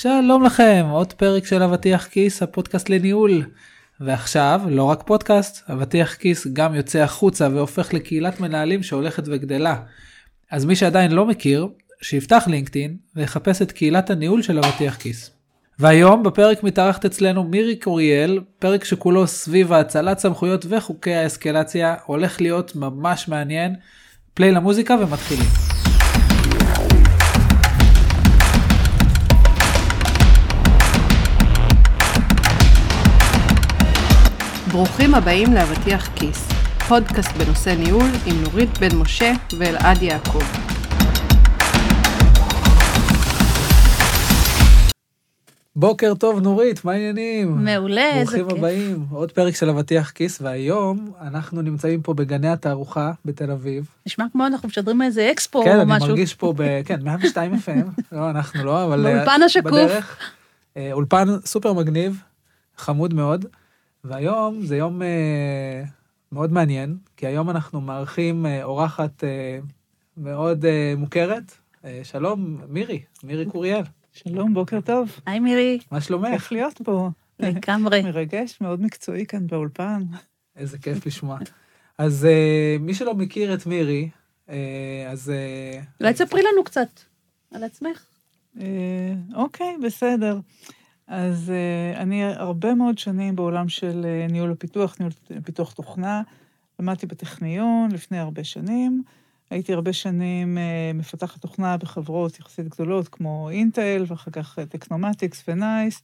שלום לכם, עוד פרק של אבטיח כיס, הפודקאסט לניהול. ועכשיו, לא רק פודקאסט, אבטיח כיס גם יוצא החוצה והופך לקהילת מנהלים שהולכת וגדלה. אז מי שעדיין לא מכיר, שיפתח לינקדאין ויחפש את קהילת הניהול של אבטיח כיס. והיום בפרק מתארחת אצלנו מירי קוריאל, פרק שכולו סביב האצלת סמכויות וחוקי האסקלציה, הולך להיות ממש מעניין. פליי למוזיקה ומתחילים. ברוכים הבאים לאבטיח כיס, פודקאסט בנושא ניהול עם נורית בן משה ואלעד יעקב. בוקר טוב נורית, מה העניינים? מעולה, איזה כיף. ברוכים הבאים, עוד פרק של אבטיח כיס, והיום אנחנו נמצאים פה בגני התערוכה בתל אביב. נשמע כמו אנחנו משדרים מאיזה אקספו כן, או אני משהו. מרגיש פה ב... כן, 102 FM, לא, אנחנו לא, אבל... אה, באולפן השקוף. בדרך. אה, אולפן סופר מגניב, חמוד מאוד, והיום זה יום אה, מאוד מעניין, כי היום אנחנו מארחים אה, אורחת אה, מאוד אה, מוכרת. אה, שלום, מירי, מירי קוריאל, שלום, בוקר טוב. היי מירי, מה שלומך? כיף להיות פה. לגמרי. מרגש, מאוד מקצועי כאן באולפן. איזה כיף לשמוע. אז אה, מי שלא מכיר את מירי, אה, אז... אה, אולי תספרי לנו קצת על עצמך. אה, אוקיי, בסדר. אז אה, אני הרבה מאוד שנים בעולם של אה, ניהול ופיתוח, ניהול פיתוח תוכנה. למדתי בטכניון לפני הרבה שנים. הייתי הרבה שנים אה, מפתחת תוכנה בחברות יחסית גדולות כמו אינטל, ואחר כך טכנומטיקס ונייס.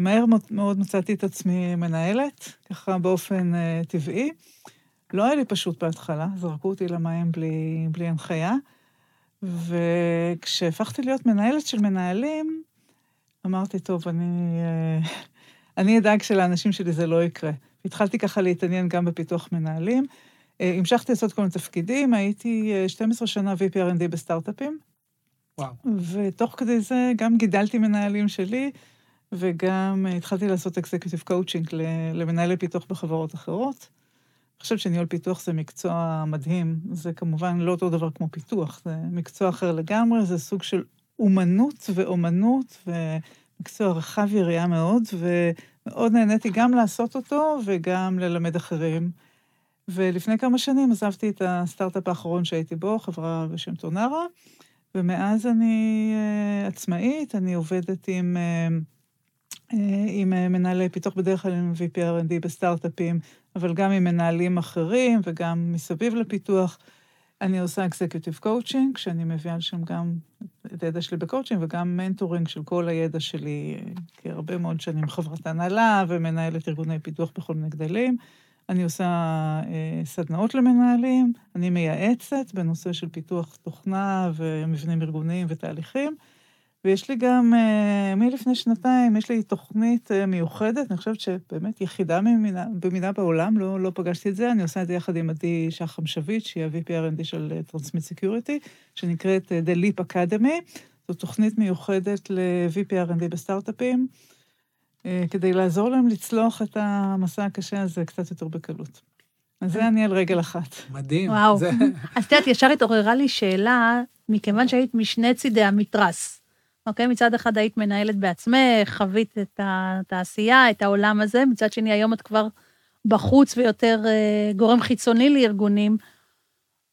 מהר מאוד- מצאתי את עצמי מנהלת, ככה באופן טבעי. לא היה לי פשוט בהתחלה, זרקו אותי למים בלי, בלי הנחיה. וכשהפכתי להיות מנהלת של מנהלים, אמרתי, טוב, אני, אה, אני אדאג שלאנשים שלי זה לא יקרה. התחלתי ככה להתעניין גם בפיתוח מנהלים. אה, המשכתי לעשות כל מיני תפקידים, הייתי אה, 12 שנה VP R&D בסטארט-אפים, וואו. ותוך כדי זה גם גידלתי מנהלים שלי, וגם אה, התחלתי לעשות executive coaching למנהלי פיתוח בחברות אחרות. אני חושבת שניהול פיתוח זה מקצוע מדהים. זה כמובן לא אותו דבר כמו פיתוח, זה מקצוע אחר לגמרי, זה סוג של אומנות ואומנות, ומקצוע רחב יריעה מאוד, ומאוד נהניתי גם לעשות אותו וגם ללמד אחרים. ולפני כמה שנים עזבתי את הסטארט-אפ האחרון שהייתי בו, חברה בשם טונרה, ומאז אני uh, עצמאית, אני עובדת עם, uh, עם uh, מנהלי פיתוח, בדרך כלל עם VP R&D בסטארט-אפים, אבל גם עם מנהלים אחרים וגם מסביב לפיתוח. אני עושה executive coaching, שאני מביאה לשם גם את הידע שלי בקואוצ'ינג וגם mentoring של כל הידע שלי, כהרבה מאוד שנים חברת הנהלה ומנהלת ארגוני פיתוח בכל מיני גדלים. אני עושה אה, סדנאות למנהלים, אני מייעצת בנושא של פיתוח תוכנה ומבנים ארגוניים ותהליכים, ויש לי גם, אה, מלפני שנתיים, יש לי תוכנית אה, מיוחדת, אני חושבת שבאמת יחידה במינה, במינה בעולם, לא, לא פגשתי את זה, אני עושה את זה יחד עם עדי שחם שביט, שהיא ה- VP R&D של Transmit Security, שנקראת אה, The Leap Academy. זו תוכנית מיוחדת ל- VP R&D בסטארט-אפים, אה, כדי לעזור להם לצלוח את המסע הקשה הזה קצת יותר בקלות. אז זה אני על רגל אחת. מדהים. וואו. זה- אז את יודעת, ישר התעוררה לי שאלה, מכיוון שהיית משני צידי המתרס. אוקיי? מצד אחד היית מנהלת בעצמך, חווית את התעשייה, את העולם הזה, מצד שני, היום את כבר בחוץ ויותר אה, גורם חיצוני לארגונים.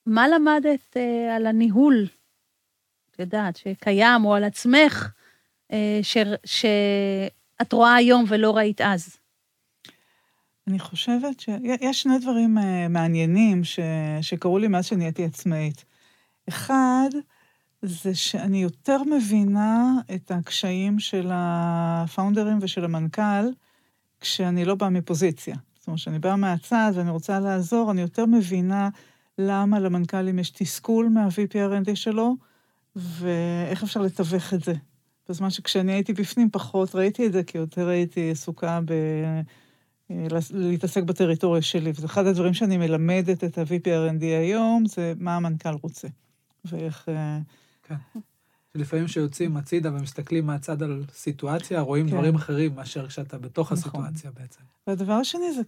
מה למדת אה, על הניהול, את יודעת, שקיים, או על עצמך, אה, ש, שאת רואה היום ולא ראית אז? אני חושבת שיש שני דברים מעניינים ש... שקרו לי מאז שנהייתי עצמאית. אחד, זה שאני יותר מבינה את הקשיים של הפאונדרים ושל המנכ"ל, כשאני לא באה מפוזיציה. זאת אומרת, כשאני באה מהצד ואני רוצה לעזור, אני יותר מבינה למה למנכ"לים יש תסכול מה-VPRND שלו, ואיך אפשר לתווך את זה. בזמן שכשאני הייתי בפנים פחות ראיתי את זה, כי יותר הייתי עסוקה ב... אה, להתעסק בטריטוריה שלי. וזה אחד הדברים שאני מלמדת את ה-VPRND היום, זה מה המנכ"ל רוצה. ואיך... אה, כן. לפעמים כשיוצאים הצידה ומסתכלים מהצד על סיטואציה, רואים כן. דברים אחרים מאשר כשאתה בתוך נכון. הסיטואציה בעצם. והדבר השני זה,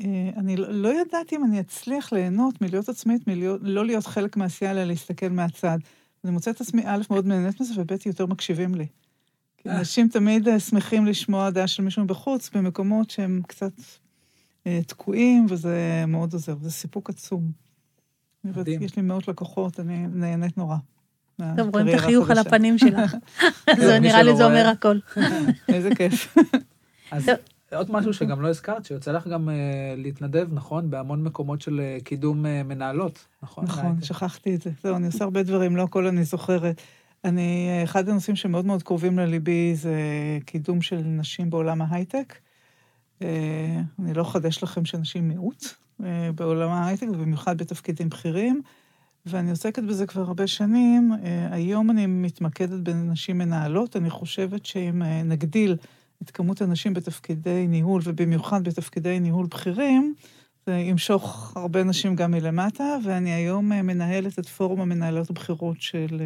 אה, אני לא- לא ידעתי אם אני אצליח ליהנות מלהיות עצמאית, מלהיות, לא להיות חלק מהעשייה, אלא להסתכל מהצד. אני מוצאת את עצמי, א', מאוד נהנית מזה, וב', יותר מקשיבים לי. כי אנשים תמיד אה, שמחים לשמוע דעה של מישהו בחוץ, במקומות שהם קצת אה, תקועים, וזה מאוד עוזר. זה סיפוק עצום. מדהים. יש לי מאות לקוחות, אני נהנית נורא. טוב, רואים את החיוך על. הפנים שלך. זה נראה לי זה אומר. הכל. איזה כיף. אז. עוד משהו שגם לא הזכרת, שיוצא לך גם אה, להתנדב, נכון? בהמון מקומות של אה, קידום אה, מנהלות, נכון? נכון. שכחתי את זה. זהו, אני עושה הרבה דברים, לא הכל אני זוכרת. אני, אחד הנושאים שמאוד מאוד קרובים לליבי זה קידום של נשים בעולם ההייטק. אני לא אחדש לכם שנשים מיעוט בעולם ההייטק, ובמיוחד בתפקידים בכירים, ואני עוסקת בזה כבר הרבה שנים. אה, היום אני מתמקדת בנשים מנהלות. אני חושבת שאם אה, נגדיל את כמות הנשים בתפקידי ניהול, ובמיוחד בתפקידי ניהול בכירים, זה ימשוך הרבה נשים גם מלמטה, ואני היום אה, מנהלת את פורום המנהלות הבכירות של,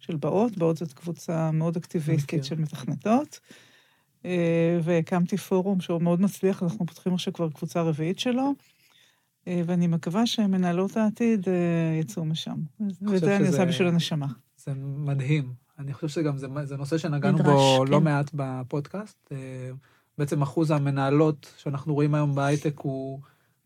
של באות. באות זאת קבוצה מאוד. אקטיביסטית של מתכנתות. והקמתי פורום שהוא מאוד מצליח, אנחנו פותחים עכשיו כבר קבוצה רביעית שלו, ואני מקווה שמנהלות העתיד אה, יצאו משם. וזה אני שזה- עושה בשביל הנשמה. זה מדהים. אני חושב שגם זה, זה נושא שנגענו נדרש, בו כן. לא מעט בפודקאסט. אה, בעצם אחוז המנהלות שאנחנו רואים היום בהייטק הוא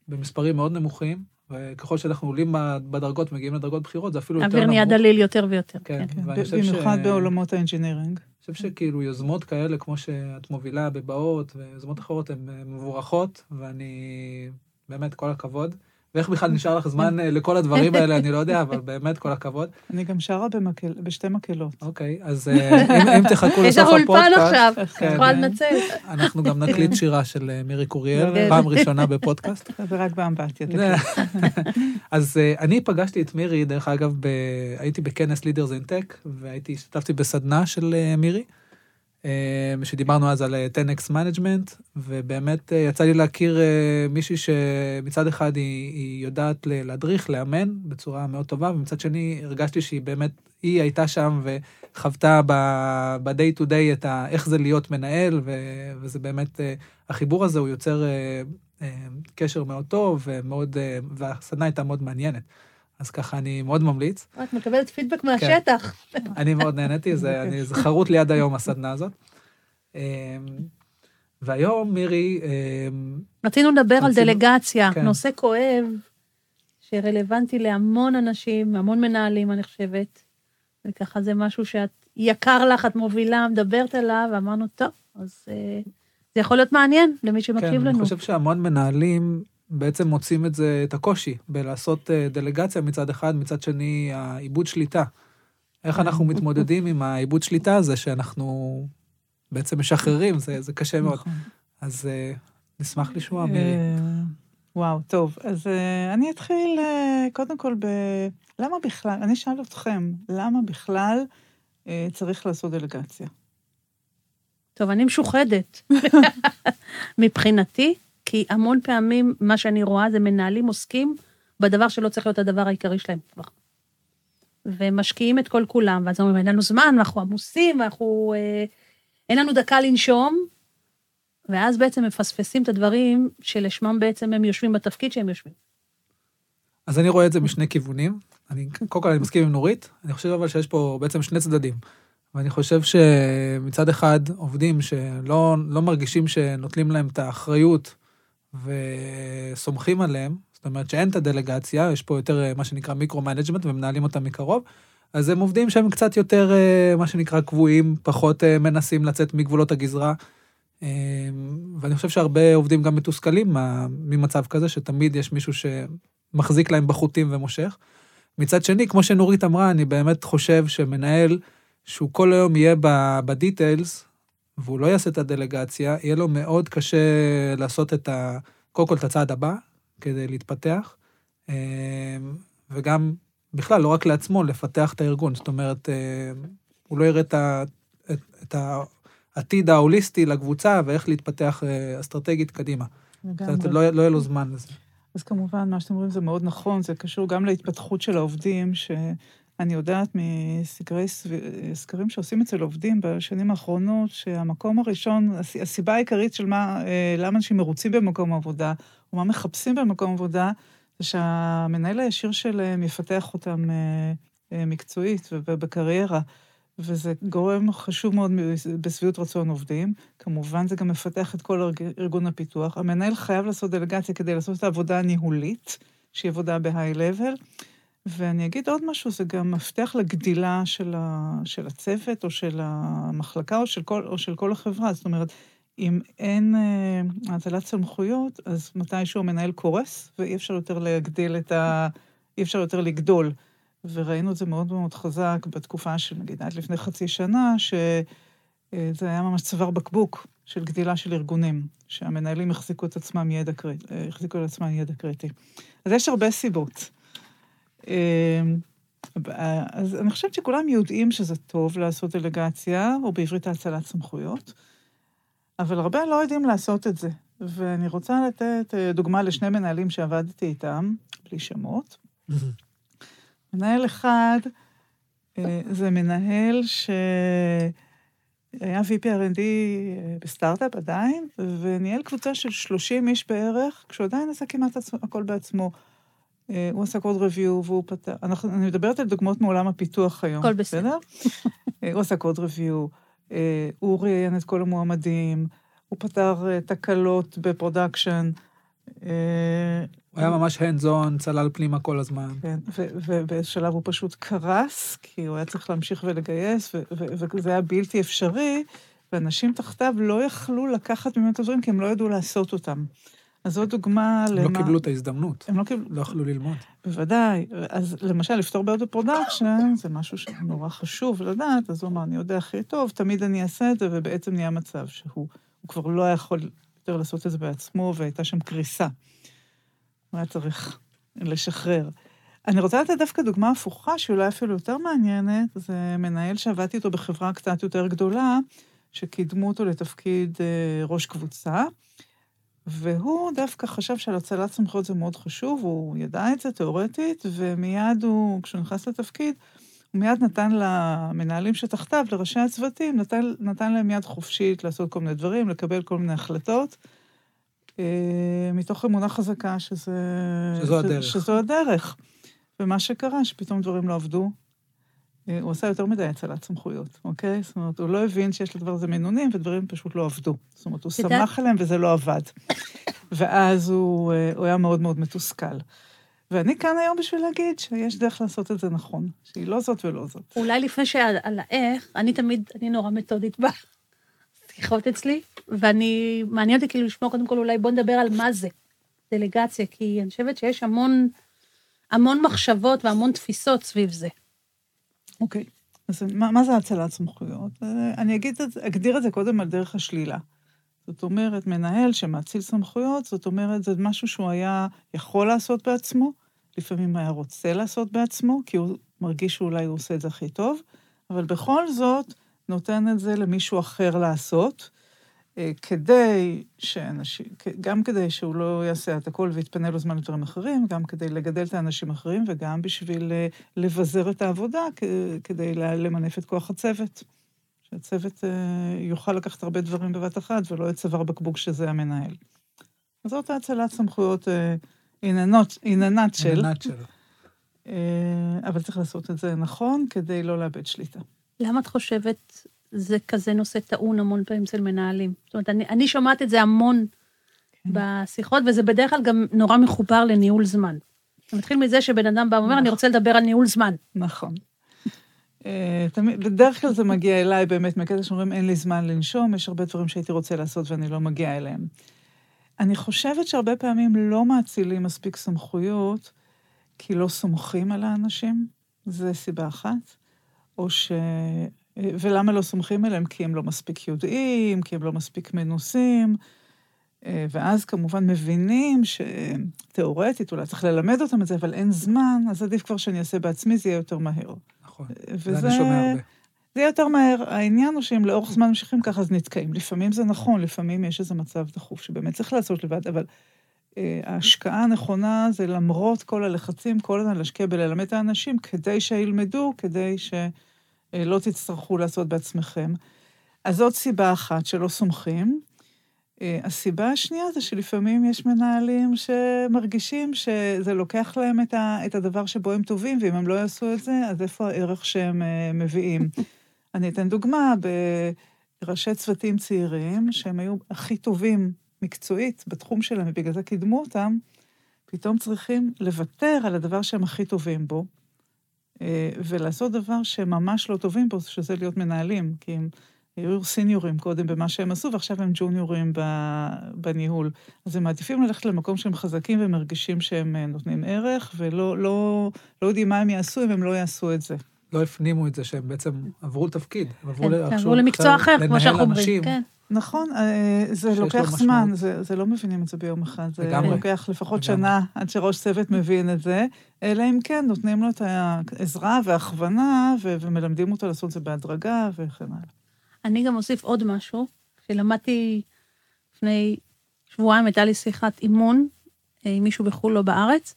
במספרים מאוד נמוכים, וככל שאנחנו עולים בדרגות, מגיעים לדרגות בכירות, זה אפילו יותר האוויר נהיה נמוך. דליל יותר ויותר. כן, כן. ואני חושב ש... במיוחד בעולמות ה engineering. אני חושב שכאילו יוזמות כאלה, כמו שאת מובילה בבאות, ויוזמות אחרות, הן אה, מבורכות, ואני... באמת, כל הכבוד. ואיך בכלל נשאר לך זמן אה, לכל הדברים האלה, אני לא יודע, אבל באמת, כל הכבוד. אני גם שרה במקל, בשתי מקהלות. אוקיי, אז אה, אם, אם תחכו יש לסוף לך אולפן הפודקאסט, עכשיו, כן, יכולה אה, לנצל. אנחנו גם נקליט שירה של אה, מירי כוריאל, כן. פעם ראשונה בפודקאסט. זה רק באמבטיה. אז אני פגשתי את מירי, דרך אגב, ב... הייתי בכנס Leaders in Tech, והייתי, השתתפתי בסדנה של מירי, שדיברנו אז על אה, 10x Management, ובאמת אה, יצא לי להכיר אה, מישהי שמצד אחד היא, היא יודעת להדריך, לאמן בצורה מאוד טובה, ומצד שני הרגשתי שהיא באמת, היא הייתה שם וחוותה ב-day to day את ה... איך זה להיות מנהל, ו... וזה באמת, אה, החיבור הזה הוא יוצר אה, אה, קשר מאוד טוב, אה, והסדנה הייתה מאוד מעניינת. אז ככה אני מאוד ממליץ. את מקבלת פידבק מהשטח. אני מאוד נהניתי, זה, אני, זה חרוט לי עד היום הסדנה הזאת. אמ, והיום מירי, אמ, רצינו לדבר על דלגציה, כן. נושא כואב, שרלוונטי להמון אנשים, המון מנהלים, אני חושבת. וככה זה משהו שאת, יקר לך, את מובילה, מדברת עליו, ואמרנו, טוב, אז אה, זה יכול להיות מעניין למי שמקשיב כן, לנו. אני חושב שהמון מנהלים בעצם מוצאים את זה, את הקושי בלעשות אה, דלגציה מצד אחד, מצד שני, העיבוד שליטה. איך אנחנו מתמודדים עם העיבוד שליטה הזה שאנחנו בעצם משחררים, זה, זה קשה מאוד. נכון. אז אה, נשמח לשמוע, מירי. אה, וואו, טוב. אז אה, אני אתחיל אה, קודם כל ב... למה בכלל, אני אשאל אתכם, למה בכלל אה, צריך לעשות דלגציה? טוב, אני משוחדת. מבחינתי, כי המון פעמים מה שאני רואה זה מנהלים עוסקים בדבר שלא צריך להיות הדבר העיקרי שלהם כבר. ומשקיעים את כל כולם, ואז אומרים, אין לנו זמן, אנחנו עמוסים, ואנחנו... אה, אין לנו דקה לנשום, ואז בעצם מפספסים את הדברים שלשמם בעצם הם יושבים בתפקיד שהם יושבים. אז אני רואה את זה משני כיוונים. אני, קודם כל אני מסכים עם נורית, אני חושב אבל שיש פה בעצם שני צדדים. ואני חושב שמצד אחד עובדים שלא לא מרגישים שנוטלים להם את האחריות וסומכים עליהם, זאת אומרת שאין את הדלגציה, יש פה יותר אה, מה שנקרא micro-management ומנהלים אותם מקרוב, אז הם עובדים שהם קצת יותר אה, מה שנקרא קבועים, פחות אה, מנסים לצאת מגבולות הגזרה. ואני חושב שהרבה עובדים גם מתוסכלים ממצב כזה, שתמיד יש מישהו שמחזיק להם בחוטים ומושך. מצד שני, כמו שנורית אמרה, אני באמת חושב שמנהל שהוא כל היום יהיה בדיטיילס, והוא לא יעשה את הדלגציה, יהיה לו מאוד קשה לעשות את ה... קודם כל את הצעד הבא, כדי להתפתח, אה, וגם בכלל, לא רק לעצמו, לפתח את הארגון. זאת אומרת, אה, הוא לא יראה את, ה... את, את העתיד ההוליסטי לקבוצה ואיך להתפתח אה, אסטרטגית קדימה. זאת אומרת, לא, לא יהיה לו זמן לזה. אז כמובן, מה שאתם אומרים זה מאוד נכון, זה קשור גם להתפתחות של העובדים, שאני יודעת מסקרי סב- סקרים שעושים אצל עובדים בשנים האחרונות, שהמקום הראשון, הס- הסיבה העיקרית של מה, אה, למה אנשים מרוצים במקום העבודה, או מה מחפשים במקום עבודה, זה שהמנהל הישיר שלהם יפתח אותם אה, אה, מקצועית ובקריירה. וזה גורם חשוב מאוד בשביעות רצון עובדים. כמובן, זה גם מפתח את כל ארגון הפיתוח. המנהל חייב לעשות דלגציה כדי לעשות את העבודה הניהולית, שהיא עבודה בהיי-לבל. ואני אגיד עוד משהו, זה גם מפתח לגדילה של, ה, של הצוות, או של המחלקה, או של, כל, או של כל החברה. זאת אומרת, אם אין האצלת סמכויות, אז מתישהו המנהל קורס, ואי אפשר יותר להגדיל את ה... אי אפשר יותר לגדול. וראינו את זה מאוד מאוד חזק בתקופה של, נגיד, עד לפני חצי שנה, שזה היה ממש צוואר בקבוק של גדילה של ארגונים, שהמנהלים החזיקו את עצמם ידע החזיקו את עצמם ידע קריטי. אז יש הרבה סיבות. אמ, אז אני חושבת שכולם יודעים שזה טוב לעשות דלגציה, או בעברית האצלת סמכויות, אבל הרבה לא יודעים לעשות את זה. ואני רוצה לתת אה, דוגמה לשני מנהלים שעבדתי איתם, בלי שמות. מנהל אחד אה, זה מנהל שהיה VP R&D אה, בסטארט-אפ עדיין, וניהל קבוצה של 30 איש בערך, כשהוא עדיין עשה כמעט הכל בעצמו. אה, הוא עשה קוד ריוויו והוא פתר, אנחנו, אני מדברת על דוגמאות מעולם הפיתוח היום, הכל בסדר. הוא עשה קוד ריוויו, הוא ראיין את כל המועמדים, הוא פתר תקלות ב production. הוא היה ממש hands on, צלל פנימה כל הזמן. כן, ובאיזה שלב הוא פשוט קרס, כי הוא היה צריך להמשיך ולגייס, וזה היה בלתי אפשרי, ואנשים תחתיו לא יכלו לקחת ממנו את הדברים, כי הם לא ידעו לעשות אותם. אז זו דוגמה למה... הם לא קיבלו את ההזדמנות. הם לא קיבלו... לא יכלו ללמוד. בוודאי. אז למשל, לפתור בעיות ב production, זה משהו שנורא חשוב לדעת, אז הוא אמר, אני יודע הכי טוב, תמיד אני אעשה את זה, ובעצם נהיה מצב שהוא כבר לא יכול יותר לעשות את זה בעצמו, והייתה שם קריסה. הוא היה צריך לשחרר. אני רוצה לתת דווקא דוגמה הפוכה, שאולי אפילו יותר מעניינת, זה מנהל שעבדתי איתו בחברה קצת יותר גדולה, שקידמו אותו לתפקיד אה, ראש קבוצה, והוא דווקא חשב שעל הצלת סמכויות זה מאוד חשוב, הוא ידע את זה תיאורטית, ומיד הוא, כשהוא נכנס לתפקיד, הוא מיד נתן למנהלים שתחתיו, לראשי הצוותים, נתן, נתן להם יד חופשית לעשות כל מיני דברים, לקבל כל מיני החלטות. אה, מתוך אמונה חזקה שזה... שזו הדרך. שזו הדרך. ומה שקרה, שפתאום דברים לא עבדו. אה, הוא עשה יותר מדי הצלת סמכויות, אוקיי? זאת אומרת, הוא לא הבין שיש לדבר הזה מינונים, ודברים פשוט לא עבדו. זאת אומרת, הוא שמח עליהם וזה לא עבד. ואז הוא, אה, הוא היה מאוד מאוד מתוסכל. ואני כאן היום בשביל להגיד שיש דרך לעשות את זה נכון, שהיא לא זאת ולא זאת. אולי לפני שעל האיך, אני תמיד, אני נורא מתודית בשיחות אצלי, ואני, מעניין אותי כאילו לשמוע קודם כל, אולי בוא נדבר על מה זה דלגציה, כי אני חושבת שיש המון, המון מחשבות והמון תפיסות סביב זה. אוקיי, אז מה, מה זה הצלת סמכויות? אה, אני אגיד את, אגדיר את זה קודם על דרך השלילה. זאת אומרת, מנהל שמאציל סמכויות, זאת אומרת, זה משהו שהוא היה יכול לעשות בעצמו, לפעמים היה רוצה לעשות בעצמו, כי הוא מרגיש שאולי הוא עושה את זה הכי טוב, אבל בכל זאת נותן את זה למישהו אחר לעשות, כדי שאנשים, גם כדי שהוא לא יעשה את הכל ויתפנה לו זמן לדברים אחרים, גם כדי לגדל את האנשים האחרים וגם בשביל אה, לבזר את העבודה, כדי למנף את כוח הצוות. שהצוות אה, יוכל לקחת הרבה דברים בבת אחת ולא יהיה צוואר בקבוק שזה המנהל. אז זאת האצלת סמכויות של. עיננת של. אבל צריך לעשות את זה נכון כדי לא לאבד שליטה. למה את חושבת זה כזה נושא טעון המון פעמים אצל מנהלים. זאת אומרת, אני, אני שומעת את זה המון כן. בשיחות, וזה בדרך כלל גם נורא מחובר לניהול זמן. זה מתחיל מזה שבן אדם בא ואומר, אני רוצה לדבר על ניהול זמן. נכון. אה, תמיד, בדרך כלל זה מגיע אליי באמת מקטע שאומרים, אין לי זמן לנשום, יש הרבה דברים שהייתי רוצה לעשות ואני לא מגיעה אליהם. אני חושבת שהרבה פעמים לא מאצילים מספיק סמכויות, כי לא סומכים על האנשים, זו סיבה אחת, או ש... ולמה לא סומכים עליהם? כי הם לא מספיק יודעים, כי הם לא מספיק מנוסים. אה, ואז כמובן מבינים שתיאורטית אולי צריך ללמד אותם את זה, אבל אין זמן, אז עדיף כבר שאני אעשה בעצמי, זה יהיה יותר מהר. נכון, וזה, זה אני שומע הרבה. זה יהיה יותר מהר. העניין הוא שאם לאורך זמן ממשיכים ככה, אז נתקעים. לפעמים זה נכון, לפעמים יש איזה מצב דחוף שבאמת צריך לעשות לבד, אבל אה, ההשקעה הנכונה זה למרות כל הלחצים, כל הזמן להשקיע בללמד את האנשים, כדי שילמדו, כדי ש... אה, לא תצטרכו לעשות בעצמכם. אז זאת סיבה אחת שלא סומכים. אה, הסיבה השנייה זה שלפעמים יש מנהלים שמרגישים שזה לוקח להם את, הדבר שבו הם טובים, ואם הם לא יעשו את זה, אז איפה הערך שהם אה, מביאים? אני אתן דוגמה, בראשי צוותים צעירים, שהם היו הכי טובים מקצועית בתחום שלהם, ובגלל זה קידמו אותם, פתאום צריכים לוותר על הדבר שהם הכי טובים בו, ולעשות דבר שהם ממש לא טובים בו, שזה להיות מנהלים, כי הם היו סיניורים קודם במה שהם עשו, ועכשיו הם ג'וניורים בניהול. אז הם מעדיפים ללכת למקום שהם חזקים ומרגישים שהם אה, נותנים ערך, ולא לא, לא יודעים מה הם יעשו אם הם לא יעשו את זה. לא הפנימו את זה שהם בעצם עברו לתפקיד, הם עברו, כן, עברו למקצוע אחר, כמו שאנחנו אומרים, כן. נכון, אה, זה לוקח זמן, זה, זה לא מבינים את זה ביום אחד. זה לגמרי. לוקח לפחות לגמרי. שנה עד שראש צוות מבין את זה, אלא אם כן נותנים לו את העזרה וההכוונה ו- ומלמדים אותו לעשות את זה בהדרגה וכן הלאה. אני גם אוסיף עוד משהו, שלמדתי לפני שבועיים, הייתה לי שיחת אימון אה, עם מישהו בחו"ל לא בארץ,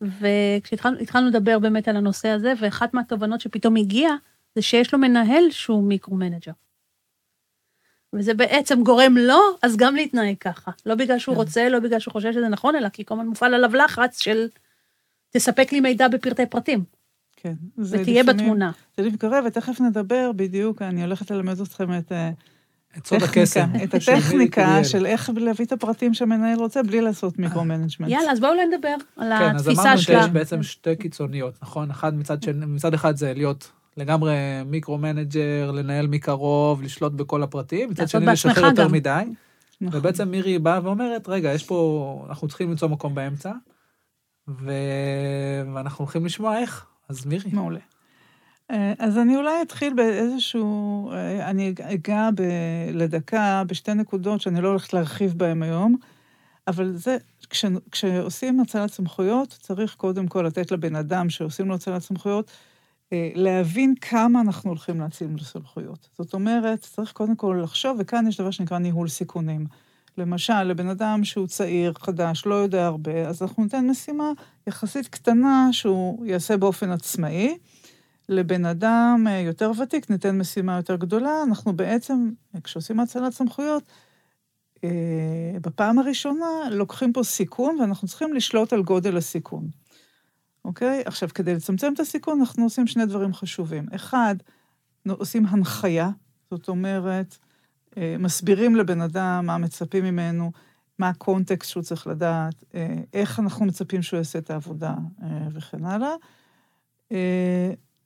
וכשהתחלנו לדבר באמת על הנושא הזה, ואחת מהתובנות שפתאום הגיעה, זה שיש לו מנהל שהוא micro-manager. וזה בעצם גורם לו, אז גם להתנהג ככה. לא בגלל שהוא כן. רוצה, לא בגלל שהוא חושב שזה נכון, אלא כי כל הזמן מופעל עליו לחץ של תספק לי מידע בפרטי פרטים. כן. ותהיה לפעמים, בתמונה. זה קורה, ותכף נדבר בדיוק, אני הולכת ללמד אתכם את... אה, את סוד הקסם. את הטכניקה של איך להביא את הפרטים שהמנהל רוצה בלי לעשות micro-management. יאללה, אז בואו נדבר על התפיסה שלה. כן, אז אמרנו שיש בעצם שתי קיצוניות, נכון? אחד מצד, מצד אחד זה להיות לגמרי micro-manager, לנהל מקרוב, לשלוט בכל הפרטים, מצד שני לשחרר יותר מדי. נכון. ובעצם מירי באה ואומרת, רגע, יש פה, אנחנו צריכים למצוא מקום באמצע, ו... ואנחנו הולכים לשמוע איך. אז מירי. מעולה. אה, אז אני אולי אתחיל באיזשהו, אה, אני אגע ב, לדקה בשתי נקודות שאני לא הולכת להרחיב בהן היום, אבל זה, כש, כשעושים הצלת סמכויות, צריך קודם כל לתת לבן אדם שעושים לו הצלת סמכויות, להבין כמה אנחנו הולכים להציל סמכויות. זאת אומרת, צריך קודם כל לחשוב, וכאן יש דבר שנקרא ניהול סיכונים. למשל, לבן אדם שהוא צעיר, חדש, לא יודע הרבה, אז אנחנו ניתן משימה יחסית קטנה שהוא יעשה באופן עצמאי. לבן אדם אה, יותר ותיק ניתן משימה יותר גדולה. אנחנו בעצם, כשעושים הצלת סמכויות, אה, בפעם הראשונה לוקחים פה סיכון, ואנחנו צריכים לשלוט על גודל הסיכון. אוקיי? עכשיו, כדי לצמצם את הסיכון, אנחנו עושים שני דברים חשובים. אחד, עושים הנחיה, זאת אומרת, אה, מסבירים לבן אדם מה מצפים ממנו, מה הקונטקסט שהוא צריך לדעת, אה, איך אנחנו מצפים שהוא יעשה את העבודה אה, וכן הלאה.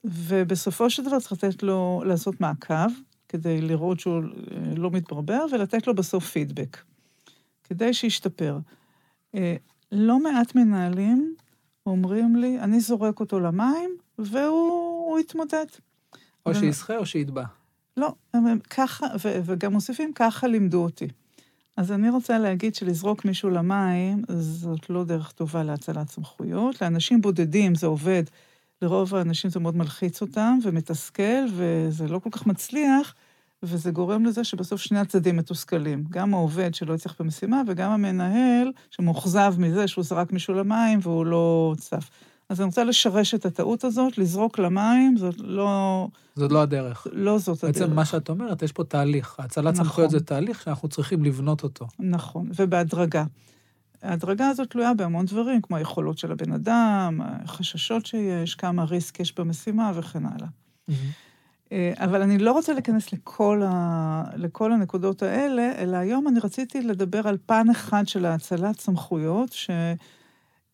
ובסופו של דבר צריך לתת לו לעשות מעקב, כדי לראות שהוא לא מתברבר, ולתת לו בסוף פידבק, כדי שישתפר. לא מעט מנהלים אומרים לי, אני זורק אותו למים, והוא יתמודד. או שישחה או שיטבע. לא, הם ככה, ו, וגם מוסיפים, ככה לימדו אותי. אז אני רוצה להגיד שלזרוק מישהו למים, זאת לא דרך טובה להצלת סמכויות. לאנשים בודדים זה עובד, לרוב האנשים זה מאוד מלחיץ אותם ומתסכל, וזה לא כל כך מצליח, וזה גורם לזה שבסוף שני הצדדים מתוסכלים. גם העובד שלא יצליח במשימה, וגם המנהל שמאוכזב מזה שהוא זרק מישהו למים והוא לא צף. אז אני רוצה לשרש את הטעות הזאת, לזרוק למים, זאת לא... זאת לא הדרך. לא זאת בעצם הדרך. בעצם מה שאת אומרת, יש פה תהליך. הצלת נכון. סמכויות זה תהליך שאנחנו צריכים לבנות אותו. נכון, ובהדרגה. ההדרגה הזאת תלויה בהמון דברים, כמו היכולות של הבן אדם, החששות שיש, כמה ריסק יש במשימה וכן הלאה. Mm-hmm. אבל אני לא רוצה להיכנס לכל, ה... לכל הנקודות האלה, אלא היום אני רציתי לדבר על פן אחד של האצלת סמכויות,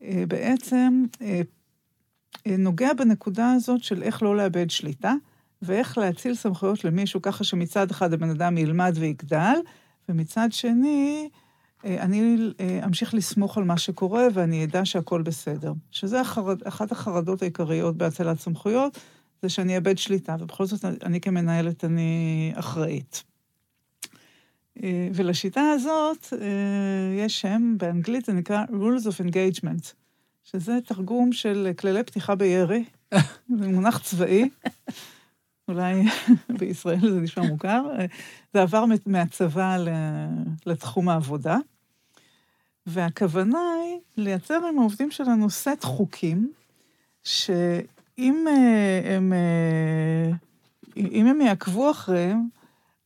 שבעצם אה, אה, נוגע בנקודה הזאת של איך לא לאבד שליטה, ואיך להציל סמכויות למישהו ככה שמצד אחד הבן אדם ילמד ויגדל, ומצד שני, אה, אני אה, אמשיך לסמוך על מה שקורה ואני אדע שהכל בסדר. שזה אחת החרדות העיקריות בהצלת סמכויות, זה שאני אאבד שליטה, ובכל זאת אני כמנהלת אני אחראית. ולשיטה הזאת יש שם, באנגלית זה נקרא Rules of Engagement. שזה תרגום של כללי פתיחה בירי, זה מונח צבאי, אולי בישראל זה נשמע מוכר, זה עבר מהצבא לתחום העבודה, והכוונה היא לייצר עם העובדים שלנו סט חוקים, שאם אה, הם, אה, אם הם יעקבו אחריהם,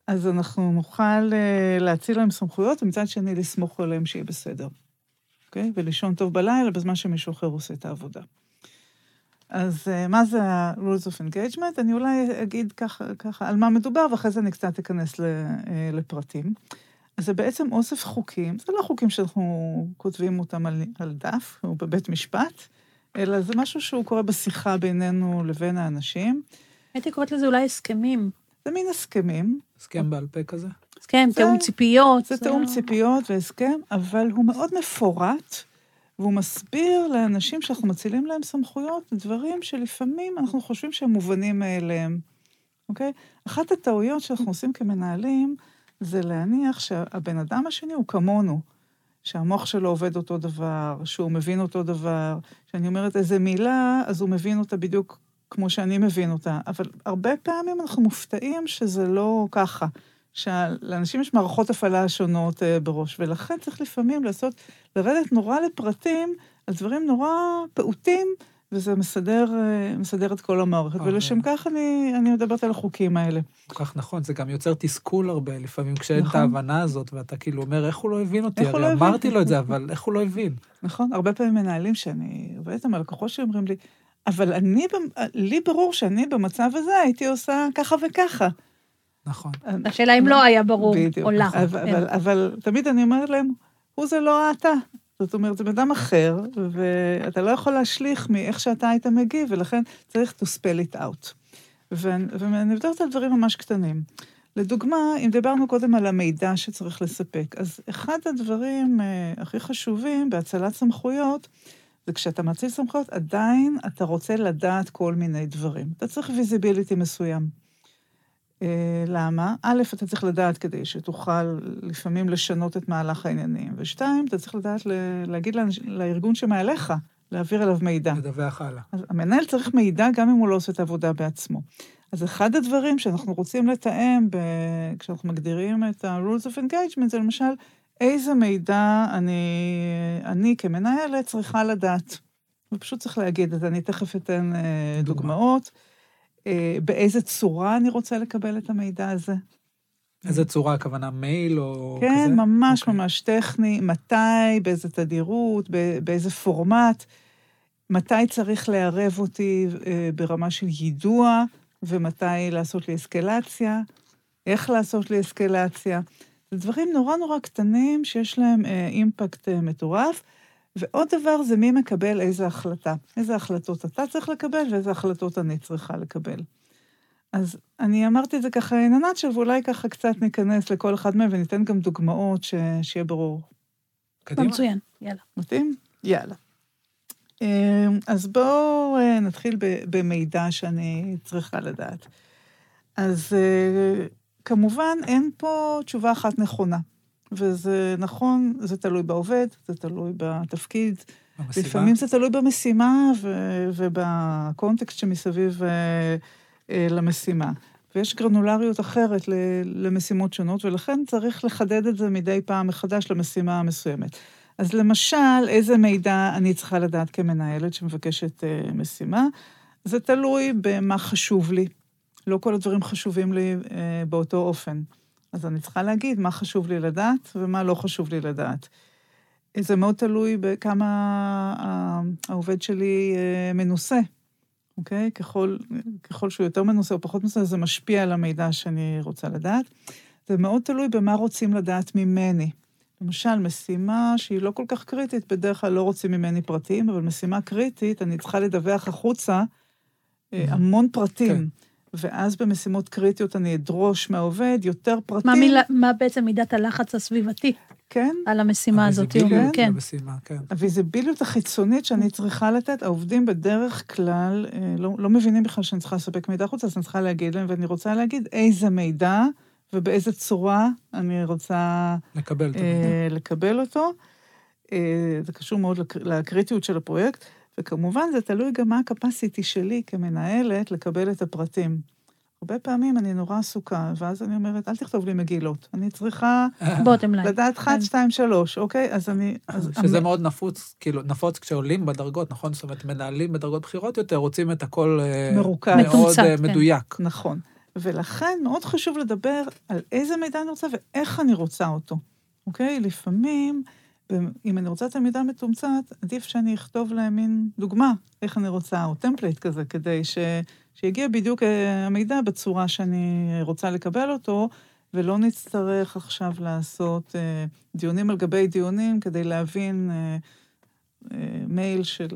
אז אנחנו נוכל אה, להציל להם סמכויות, ומצד שני לסמוך עליהם שיהיה בסדר. אוקיי? ולישון טוב בלילה בזמן שמישהו אחר עושה את העבודה. אז מה זה ה-rules of engagement? אני אולי אגיד ככה, ככה על מה מדובר, ואחרי זה אני קצת אכנס לפרטים. אז זה בעצם אוסף חוקים, זה לא חוקים שאנחנו כותבים אותם על, על דף או בבית משפט, אלא זה משהו שהוא קורה בשיחה בינינו לבין האנשים. הייתי קוראת לזה אולי הסכמים. זה מין הסכמים, הסכם בעל פה כזה. הסכם, זה- תיאום ציפיות. זה תיאום ציפיות והסכם, אבל הוא מאוד מפורט, והוא מסביר לאנשים שאנחנו מצילים להם סמכויות, דברים שלפעמים אנחנו חושבים שהם מובנים מאליהם, אוקיי? אחת הטעויות שאנחנו עושים כמנהלים, זה להניח שהבן אדם השני הוא כמונו, שהמוח שלו עובד אותו דבר, שהוא מבין אותו דבר, שאני אומרת איזה מילה, אז הוא מבין אותה בדיוק כמו שאני מבין אותה. אבל הרבה פעמים אנחנו מופתעים שזה לא ככה. שלאנשים יש מערכות הפעלה שונות אה, בראש, ולכן צריך לפעמים לעשות, לרדת נורא לפרטים על דברים נורא פעוטים, וזה מסדר, אה, מסדר את כל המערכת. אוקיי. ולשם כך אני, אני מדברת על החוקים האלה. כל כך נכון, זה גם יוצר תסכול הרבה, לפעמים כשאין את נכון. ההבנה הזאת, ואתה כאילו אומר, איך הוא לא הבין אותי? הרי לא הבין? אמרתי לו את זה, אבל איך הוא לא הבין? נכון? הרבה פעמים מנהלים שאני עובדת איתם, הלקוחות שלי אומרים לי, אבל אני, לי ברור שאני במצב הזה הייתי עושה ככה וככה. נכון. השאלה אם לא היה ברור, בדיוק. או לך. אבל, כן. אבל, אבל תמיד אני אומרת להם, הוא זה לא אתה. זאת אומרת, זה בן אדם אחר, ואתה לא יכול להשליך מאיך שאתה היית מגיב, ולכן צריך to spell it out. ואני מדברת על דברים ממש קטנים. לדוגמה, אם דיברנו קודם על המידע שצריך לספק, אז אחד הדברים אה, הכי חשובים בהאצלת סמכויות, זה כשאתה מאציל סמכויות, עדיין אתה רוצה לדעת כל מיני דברים. אתה צריך visibility מסוים. אה, למה? א', אתה צריך לדעת כדי שתוכל לפעמים לשנות את מהלך העניינים, ושתיים, אתה צריך לדעת ל- להגיד לאנש- לארגון שמעליך, להעביר אליו מידע. לדווח הלאה. אז המנהל צריך מידע גם אם הוא לא עושה את העבודה בעצמו. אז אחד הדברים שאנחנו רוצים לתאם ב... כשאנחנו מגדירים את ה-rules of engagement, זה למשל, איזה מידע אני, אני כמנהלת צריכה לדעת. ופשוט צריך להגיד, אז אני תכף אתן אה, דוגמה. דוגמאות. אה, באיזה צורה אני רוצה לקבל את המידע הזה. איזה צורה, הכוונה מייל או כזה? כן, ממש אוקיי. ממש טכני, מתי, באיזה תדירות, באיזה פורמט, מתי צריך לערב אותי אה, ברמה של יידוע, ומתי לעשות לי אסקלציה, איך לעשות לי אסקלציה. זה דברים נורא נורא קטנים שיש להם אה, אימפקט מטורף. ועוד דבר זה מי מקבל איזה החלטה. איזה החלטות אתה צריך לקבל ואיזה החלטות אני צריכה לקבל. אז אני אמרתי את זה ככה in a nutshell, ואולי ככה קצת ניכנס לכל אחד מהם וניתן גם דוגמאות ש... שיהיה ברור. קדימה. מצוין, יאללה. מתאים? יאללה. אמ, אז בואו אה, נתחיל ב- במידע שאני צריכה לדעת. אז אה, כמובן, אין פה תשובה אחת נכונה. וזה נכון, זה תלוי בעובד, זה תלוי בתפקיד, במסיבה. לפעמים זה תלוי במשימה ו- ובקונטקסט שמסביב אה, אה, למשימה. ויש גרנולריות אחרת ל- למשימות שונות, ולכן צריך לחדד את זה מדי פעם מחדש למשימה המסוימת. אז למשל, איזה מידע אני צריכה לדעת כמנהלת שמבקשת אה, משימה? זה תלוי במה חשוב לי. לא כל הדברים חשובים לי אה, באותו אופן. אז אני צריכה להגיד מה חשוב לי לדעת ומה לא חשוב לי לדעת. זה מאוד תלוי בכמה העובד שלי אה, מנוסה, אוקיי? ככל, ככל שהוא יותר מנוסה או פחות מנוסה, זה משפיע על המידע שאני רוצה לדעת. זה מאוד תלוי במה רוצים לדעת ממני. למשל, משימה שהיא לא כל כך קריטית, בדרך כלל לא רוצים ממני פרטים, אבל משימה קריטית, אני צריכה לדווח החוצה אה. המון פרטים. כן. ואז במשימות קריטיות אני אדרוש מהעובד יותר פרטים. מה, מילה, מה בעצם מידת הלחץ הסביבתי כן, על המשימה הזאת? הוויזיביליות כן. למשימה, כן. הוויזיביליות החיצונית שאני צריכה לתת, העובדים בדרך כלל אה, לא, לא מבינים בכלל שאני צריכה לספק מידע החוצה, אז אני צריכה להגיד להם, ואני רוצה להגיד איזה מידע ובאיזה צורה אני רוצה לקבל את המידע. אה, לקבל אותו. אה, זה קשור מאוד לקר- לקריטיות של הפרויקט, וכמובן זה תלוי גם מה הקפסיטי שלי כמנהלת לקבל את הפרטים. הרבה פעמים אני נורא עסוקה, ואז אני אומרת, אל תכתוב לי מגילות. אני צריכה בוטם ליין. לדעת כן. 1, 2, 3, אוקיי? אז אני... אז שזה המ- מאוד נפוץ, כאילו, נפוץ כשעולים בדרגות, נכון? זאת אומרת, מנהלים בדרגות בכירות יותר, רוצים את הכל אה, מרוכז. מאוד מתומצת, אה, כן. מדויק. נכון. ולכן מאוד חשוב לדבר על איזה מידע אני רוצה ואיך אני רוצה אותו, אוקיי? לפעמים ואם אני רוצה את המידע מתומצת, עדיף שאני אכתוב להם מין דוגמה, איך אני רוצה, או template כזה, כדי ש... שיגיע בדיוק אה, המידע בצורה שאני רוצה לקבל אותו, ולא נצטרך עכשיו לעשות אה, דיונים על גבי דיונים כדי להבין אה, מייל של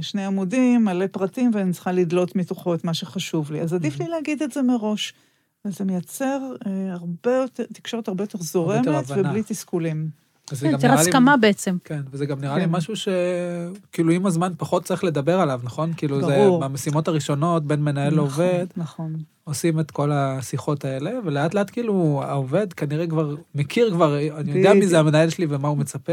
שני עמודים, מלא פרטים, ואני צריכה לדלות מתוכו את מה שחשוב לי. אז עדיף לי להגיד את זה מראש. וזה מייצר הרבה יותר, תקשורת הרבה יותר זורמת ובלי תסכולים. יותר הסכמה בעצם. כן, וזה גם נראה לי כן. משהו שכאילו עם הזמן פחות צריך לדבר עליו, נכון? כאילו זה במשימות הראשונות בין מנהל לעובד. נכון. עושים את כל השיחות האלה, ולאט לאט כאילו העובד כנראה כבר מכיר כבר, אני יודע מי זה המנהל שלי ומה הוא מצפה.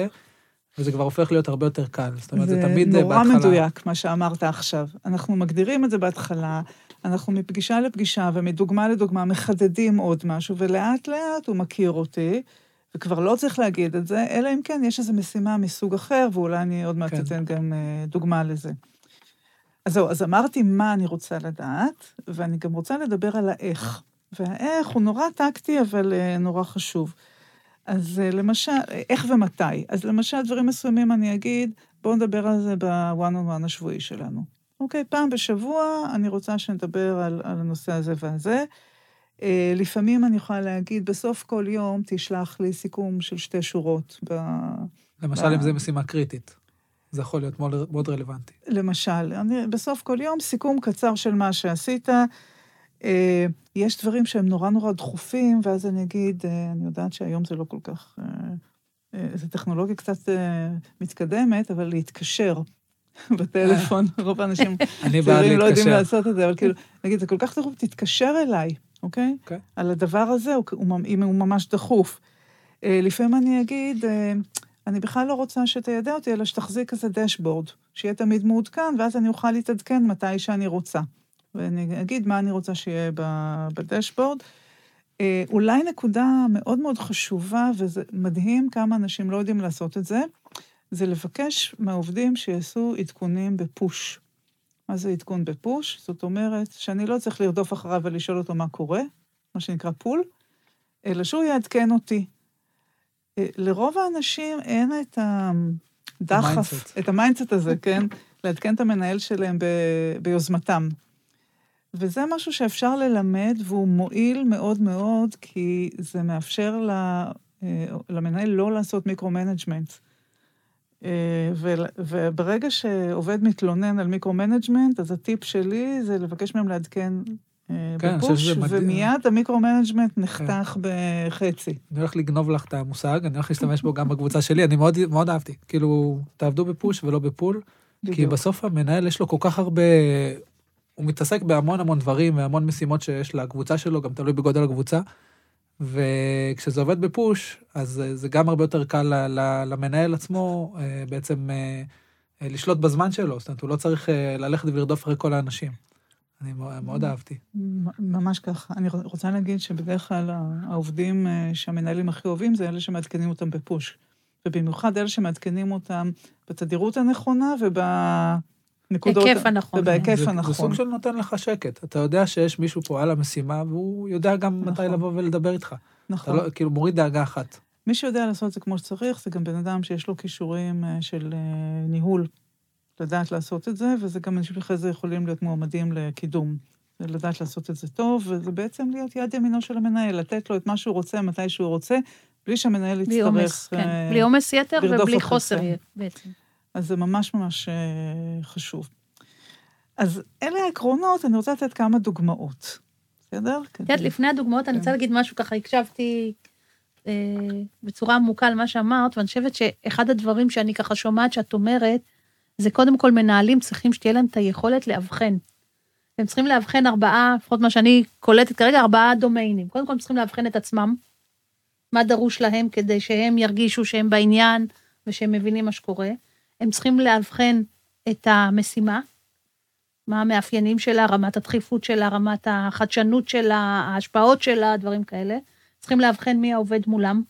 וזה כבר הופך להיות הרבה יותר קל. זאת אומרת, זה תמיד בהתחלה... זה נורא מדויק, מה שאמרת עכשיו. אנחנו מגדירים את זה בהתחלה, אנחנו מפגישה לפגישה ומדוגמה לדוגמה מחדדים עוד משהו, ולאט לאט הוא מכיר אותי, וכבר לא צריך להגיד את זה, אלא אם כן יש איזו משימה מסוג אחר, ואולי אני עוד מעט כן. אתן גם אה, דוגמה לזה. אז זהו, אז אמרתי מה אני רוצה לדעת, ואני גם רוצה לדבר על האיך. והאיך הוא נורא טקטי, אבל אה, נורא חשוב. אז אה, למשל, איך ומתי? אז למשל, דברים מסוימים אני אגיד, בואו נדבר על זה בוואן און וואן השבועי שלנו. אוקיי, פעם בשבוע אני רוצה שנדבר על, על הנושא הזה והזה. אה, לפעמים אני יכולה להגיד, בסוף כל יום תשלח לי סיכום של שתי שורות. ב, למשל, ב... אם זו משימה קריטית. זה יכול להיות מאוד, מאוד רלוונטי. למשל, אני, בסוף כל יום סיכום קצר של מה שעשית. אה, יש דברים שהם נורא נורא דחופים, ואז אני אגיד, אה, אני יודעת שהיום זה לא כל כך... אה, אה, זו טכנולוגיה קצת אה, מתקדמת, אבל להתקשר. בטלפון, רוב האנשים צעירים לא יודעים לעשות את זה, אבל כאילו, נגיד, זה כל כך דחוף, תתקשר אליי, אוקיי? Okay. אוקיי. על הדבר הזה, אם הוא ממש דחוף. אה, לפעמים אני אגיד, אה, אני בכלל לא רוצה שתיידע אותי, אלא שתחזיק איזה דשבורד, שיהיה תמיד מעודכן, ואז אני אוכל להתעדכן מתי שאני רוצה. ואני אגיד מה אני רוצה שיהיה בדשבורד. אה, אולי נקודה מאוד מאוד חשובה, וזה מדהים כמה אנשים לא יודעים לעשות את זה, זה לבקש מהעובדים שיעשו עדכונים ב push. מה זה עדכון ב push? זאת אומרת שאני לא צריך לרדוף אחריו ולשאול אותו מה קורה, מה שנקרא pull, אלא שהוא יעדכן אותי. אה, לרוב האנשים אין את הדחף, את ה mindset הזה, כן? לעדכן את המנהל שלהם ב, ביוזמתם. וזה משהו שאפשר ללמד, והוא מועיל מאוד מאוד, כי זה מאפשר אה, למנהל לא לעשות micro-management. אה, וברגע שעובד מתלונן על micro-management, אז הטיפ שלי זה לבקש מהם לעדכן אה, כן, ב push, ומיד ה micro-management כן. נחתך כן. בחצי. אני הולך לגנוב לך את המושג, אני הולך להשתמש בו גם בקבוצה שלי, אני מאוד, מאוד אהבתי. כאילו, תעבדו ב push ולא ב pull, בדיוק. כי בסוף המנהל יש לו כל כך הרבה... הוא מתעסק בהמון המון דברים והמון משימות שיש לקבוצה שלו, גם תלוי בגודל הקבוצה. וכשזה עובד בפוש, אז זה גם הרבה יותר קל למנהל עצמו אה, בעצם אה, אה, לשלוט בזמן שלו, זאת אומרת, הוא לא צריך ללכת ולרדוף אחרי כל האנשים. אני מאוד אהבתי. ממש ככה. אני רוצה להגיד שבדרך כלל העובדים שהמנהלים הכי אוהבים זה אלה שמעדכנים אותם בפוש. ובמיוחד אלה שמעדכנים אותם בתדירות הנכונה וב... נקודות... בהיקף הנכון. ובהיקף זה, הנכון. זה סוג של נותן לך שקט. אתה יודע שיש מישהו פה על המשימה, והוא יודע גם נכון. מתי לבוא ולדבר איתך. נכון. אתה לא, כאילו מוריד דאגה אחת. מי שיודע לעשות את זה כמו שצריך, זה גם בן אדם שיש לו כישורים אה, של אה, ניהול, לדעת לעשות את זה, וזה גם אנשים אחרי זה יכולים להיות מועמדים לקידום. לדעת לעשות את זה טוב, וזה בעצם להיות יד ימינו של המנהל, לתת לו את מה שהוא רוצה, מתי שהוא רוצה, בלי שהמנהל יצטרך... בלי עומס, כן. בלי עומס יתר ובלי חוסר בעצם. אז זה ממש ממש חשוב. אז אלה העקרונות, אני רוצה לתת כמה דוגמאות. בסדר? את יודעת, לפני הדוגמאות, אני רוצה כן. להגיד משהו, ככה הקשבתי אה, בצורה עמוקה למה שאמרת, ואני חושבת שאחד הדברים שאני ככה שומעת שאת אומרת, זה קודם כל מנהלים צריכים שתהיה להם את היכולת לאבחן. הם צריכים לאבחן ארבעה, לפחות מה שאני קולטת כרגע, ארבעה דומיינים. קודם כל הם צריכים לאבחן את עצמם, מה דרוש להם כדי שהם ירגישו שהם בעניין ושהם מבינים מה שקורה. הם צריכים לאבחן את המשימה, מה המאפיינים שלה, רמת הדחיפות שלה, רמת החדשנות שלה, ההשפעות שלה, דברים כאלה. צריכים לאבחן מי העובד מולם,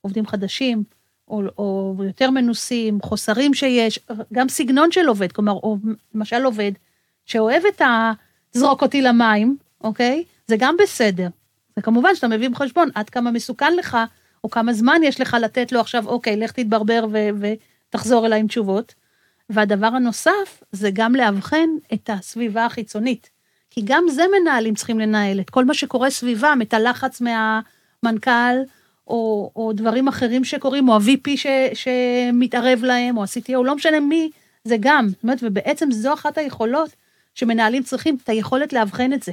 עובדים חדשים, או, או יותר מנוסים, חוסרים שיש, גם סגנון של עובד, כלומר, או למשל עובד שאוהב את ה... זרוק אותי למים, אוקיי? זה גם בסדר. וכמובן שאתה מביא בחשבון עד כמה מסוכן לך, או כמה זמן יש לך לתת לו עכשיו, אוקיי, לך תתברבר ו- ותחזור אליי עם תשובות. והדבר הנוסף, זה גם לאבחן את הסביבה החיצונית. כי גם זה מנהלים צריכים לנהל, את כל מה שקורה סביבם, את הלחץ מהמנכ"ל, או, או דברים אחרים שקורים, או ה-VP ש, שמתערב להם, או ה-CTO, לא משנה מי, זה גם. זאת אומרת, ובעצם זו אחת היכולות שמנהלים צריכים, את היכולת לאבחן את זה.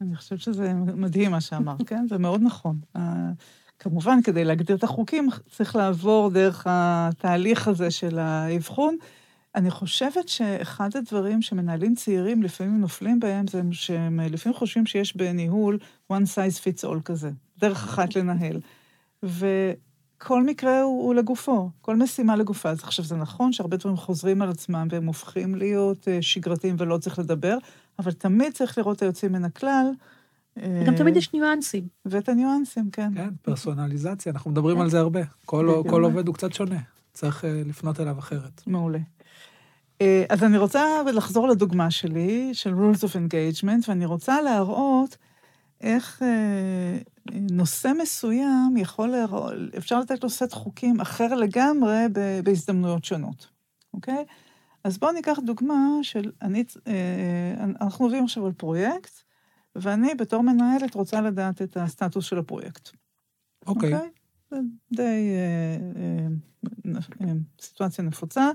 אני חושבת שזה מדהים מה שאמרת, כן? זה מאוד נכון. כמובן, כדי להגדיר את החוקים, צריך לעבור דרך התהליך הזה של האבחון. אני חושבת שאחד הדברים שמנהלים צעירים לפעמים נופלים בהם, זה שהם לפעמים חושבים שיש בניהול one size fits all כזה, דרך אחת לנהל. וכל מקרה הוא, הוא לגופו, כל משימה לגופה. אז עכשיו, זה נכון שהרבה דברים חוזרים על עצמם והם הופכים להיות אה, שגרתיים ולא צריך לדבר, אבל תמיד צריך לראות את היוצאים מן הכלל. גם תמיד יש ניואנסים. ואת הניואנסים, כן. כן, פרסונליזציה, אנחנו מדברים על זה הרבה. כל, כל עובד הוא קצת שונה, צריך אה, לפנות אליו אחרת. מעולה. אה, אז אני רוצה לחזור לדוגמה שלי, של rules of engagement, ואני רוצה להראות איך אה, נושא מסוים יכול להראות, אפשר לתת לו סט חוקים אחר לגמרי בהזדמנויות שונות, אוקיי? אז בואו ניקח דוגמה של, אני, אנחנו עובדים עכשיו על פרויקט, ואני בתור מנהלת רוצה לדעת את הסטטוס של הפרויקט. אוקיי. Okay. Okay? זה די אה, אה, אה, סיטואציה נפוצה.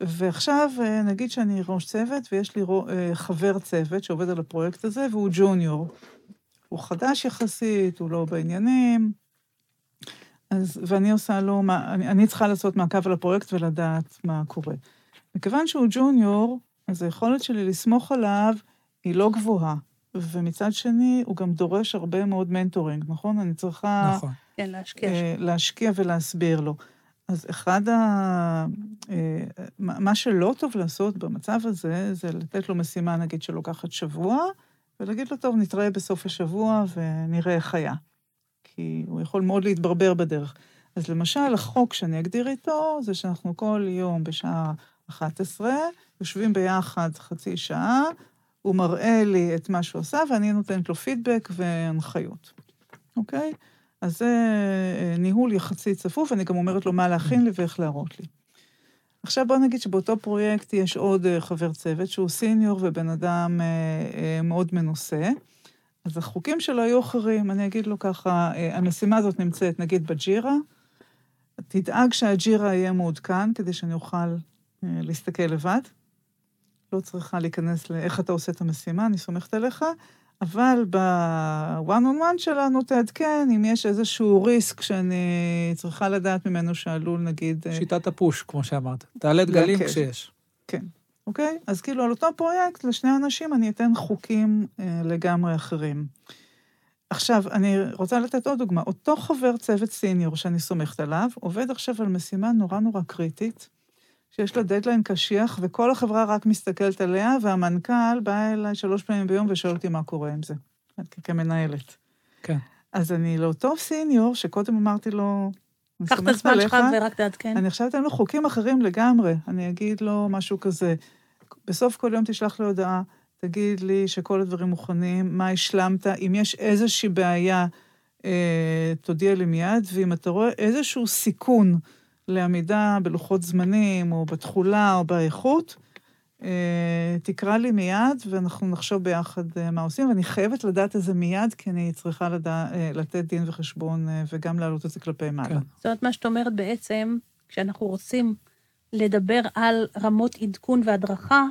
ועכשיו אה, נגיד שאני ראש צוות ויש לי אה, חבר צוות שעובד על הפרויקט הזה והוא ג'וניור. הוא חדש יחסית, הוא לא בעניינים. אז, ואני עושה לו, אני, אני צריכה לעשות מעקב על הפרויקט ולדעת מה קורה. מכיוון שהוא ג'וניור, אז היכולת שלי לסמוך עליו היא לא גבוהה. ומצד שני, הוא גם דורש הרבה מאוד מנטורינג, נכון? אני צריכה... נכון. כן, להשקיע. אה, להשקיע ולהסביר לו. אז אחד ה... אה, מה שלא טוב לעשות במצב הזה, זה לתת לו משימה, נגיד, שלוקחת שבוע, ולהגיד לו, טוב, נתראה בסוף השבוע ונראה איך היה. כי הוא יכול מאוד להתברבר בדרך. אז למשל, החוק שאני אגדיר איתו, זה שאנחנו כל יום בשעה 11, יושבים ביחד חצי שעה, הוא מראה לי את מה שהוא עושה, ואני נותנת לו פידבק והנחיות, אוקיי? אז זה אה, ניהול יחסית צפוף, אני גם אומרת לו מה להכין לי ואיך להראות לי. עכשיו בוא נגיד שבאותו פרויקט יש עוד אה, חבר צוות שהוא סיניור ובן אדם אה, מאוד מנוסה. אז החוקים שלו היו אחרים, אני אגיד לו ככה, המשימה הזאת נמצאת נגיד בג'ירה, תדאג שהג'ירה יהיה מעודכן כדי שאני אוכל להסתכל לבד. לא צריכה להיכנס לאיך אתה עושה את המשימה, אני סומכת עליך, אבל בוואן און וואן שלנו תעדכן אם יש איזשהו ריסק שאני צריכה לדעת ממנו שעלול, נגיד... אה, שיטת הפוש, כמו שאמרת. תעלה דגלים כשיש. כן, אוקיי? אז כאילו על אותו פרויקט, לשני אנשים אני אתן חוקים אה, לגמרי אחרים. עכשיו, אני רוצה לתת עוד דוגמה. אותו חבר צוות סיניור שאני סומכת עליו, עובד עכשיו על משימה נורא נורא קריטית, שיש לה דדליין קשיח, וכל החברה רק מסתכלת עליה, והמנכ"ל בא אליי שלוש פעמים ביום ושואל אותי מה קורה עם זה, כמנהלת. כן. אז אני לאותו סיניור, שקודם אמרתי לו, קח את הזמן שלך ורק תעדכן. אני עכשיו אתן לו חוקים אחרים לגמרי. אני אגיד לו משהו כזה, בסוף כל יום תשלח לי הודעה, תגיד לי שכל הדברים מוכנים, מה השלמת, אם יש איזושהי בעיה, אה, תודיע לי מיד, ואם אתה רואה איזשהו סיכון, לעמידה בלוחות זמנים, או בתכולה, או באיכות, אה, תקרא לי מיד, ואנחנו נחשוב ביחד אה, מה עושים, ואני חייבת לדעת את זה מיד, כי אני צריכה לדע, אה, לתת דין וחשבון וגם להעלות את זה כלפי מעלה. כן. זאת אומרת, מה שאת אומרת בעצם, כשאנחנו רוצים לדבר על רמות עדכון והדרכה,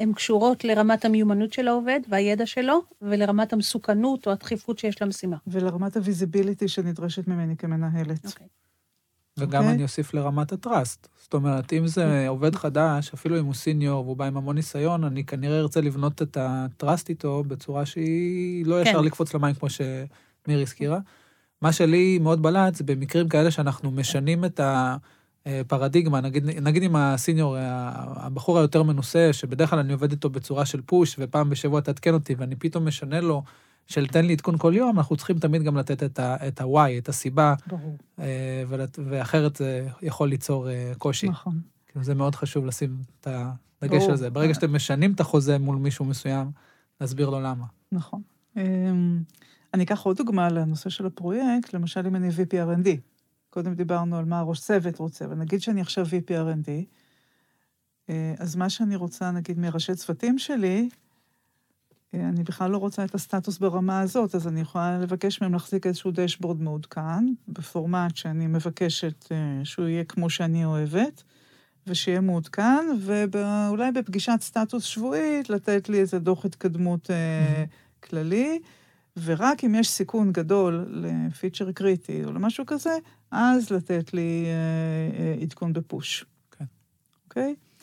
הן קשורות לרמת המיומנות של העובד והידע שלו, ולרמת המסוכנות או הדחיפות שיש למשימה. ולרמת ה visibility שנדרשת ממני כמנהלת. אוקיי. Okay. וגם okay. אוקיי. אני אוסיף לרמת ה trust. זאת אומרת, אם זה. עובד חדש, אפילו אם הוא senior והוא בא עם המון ניסיון, אני כנראה ארצה לבנות את ה trust איתו בצורה שהיא לא ישר כן. לקפוץ למים, כמו שמירי הזכירה. מה שלי מאוד בלט זה במקרים כאלה שאנחנו משנים את הפרדיגמה, נגיד, נגיד עם הסיניור, הבחור היותר מנוסה, שבדרך כלל אני עובד איתו בצורה של פוש, ופעם בשבוע תעדכן אותי, ואני פתאום משנה לו של תן לי עדכון כל יום, אנחנו צריכים תמיד גם לתת את ה-why, את הסיבה, ברור. אה, ואחרת זה יכול ליצור אה, קושי. נכון. זה מאוד חשוב לשים את הדגש על זה. ברגע שאתם משנים את החוזה מול מישהו מסוים, להסביר לו למה. נכון. אמ, אני אקח עוד דוגמה לנושא של הפרויקט, למשל אם אני VP-R&D. קודם דיברנו על מה הראש צוות רוצה, ונגיד שאני עכשיו VP-R&D, אה, אז מה שאני רוצה, נגיד, מראשי צוותים שלי, אה, אני בכלל לא רוצה את הסטטוס ברמה הזאת, אז אני יכולה לבקש מהם להחזיק איזשהו דשבורד מעודכן, בפורמט שאני מבקשת אה, שהוא יהיה כמו שאני אוהבת, ושיהיה מעודכן, ואולי בפגישת סטטוס שבועית לתת לי איזה דוח התקדמות mm-hmm. כללי, ורק אם יש סיכון גדול לפיצ'ר קריטי או למשהו כזה, אז לתת לי עדכון בפוש. כן. אוקיי? Okay.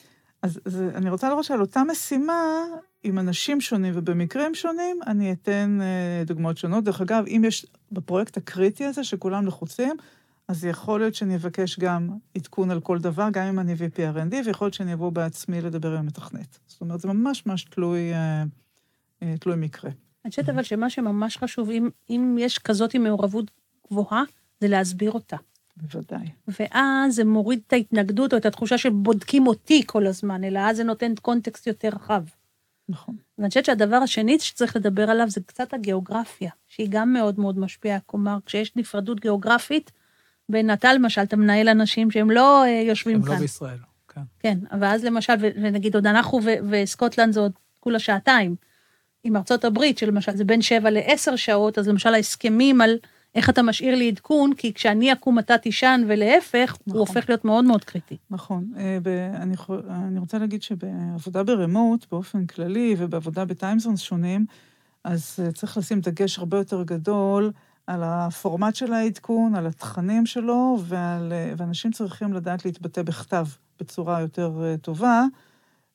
אז, אז אני רוצה לראות שעל אותה משימה, עם אנשים שונים ובמקרים שונים, אני אתן אה, דוגמאות שונות. דרך אגב, אם יש בפרויקט הקריטי הזה, שכולם לחוצים, אז יכול להיות שאני אבקש גם עדכון על כל דבר, גם אם אני VP-R&D, ויכול להיות שאני אבוא בעצמי לדבר עם המתכנת. זאת אומרת, זה ממש ממש תלוי, אה, אה, תלוי מקרה. אני חושבת אבל שמה שממש חשוב, אם, אם יש כזאת מעורבות גבוהה, זה להסביר אותה. בוודאי. ואז זה מוריד את ההתנגדות או את התחושה שבודקים אותי כל הזמן, אלא אז זה נותן קונטקסט יותר רחב. נכון. ואני חושבת שהדבר השני שצריך לדבר עליו זה קצת הגיאוגרפיה, שהיא גם מאוד מאוד משפיעה. כלומר, כשיש נפרדות גיאוגרפית, בין אתה למשל, אתה מנהל אנשים שהם לא uh, יושבים הם כאן. הם לא בישראל, כן. כן, ואז למשל, ונגיד עוד אנחנו וסקוטלנד זה עוד כולה שעתיים. עם ארצות הברית, שלמשל זה בין שבע לעשר שעות, אז למשל ההסכמים על איך אתה משאיר לי עדכון, כי כשאני אקום אתה תישן ולהפך, נכון. הוא הופך להיות מאוד מאוד קריטי. נכון. אה, אני, אני רוצה להגיד שבעבודה ברמוט, באופן כללי, ובעבודה בטיימזון שונים, אז אה, צריך לשים דגש הרבה יותר גדול על הפורמט של העדכון, על התכנים שלו, ועל, אה, ואנשים צריכים לדעת להתבטא בכתב בצורה יותר טובה.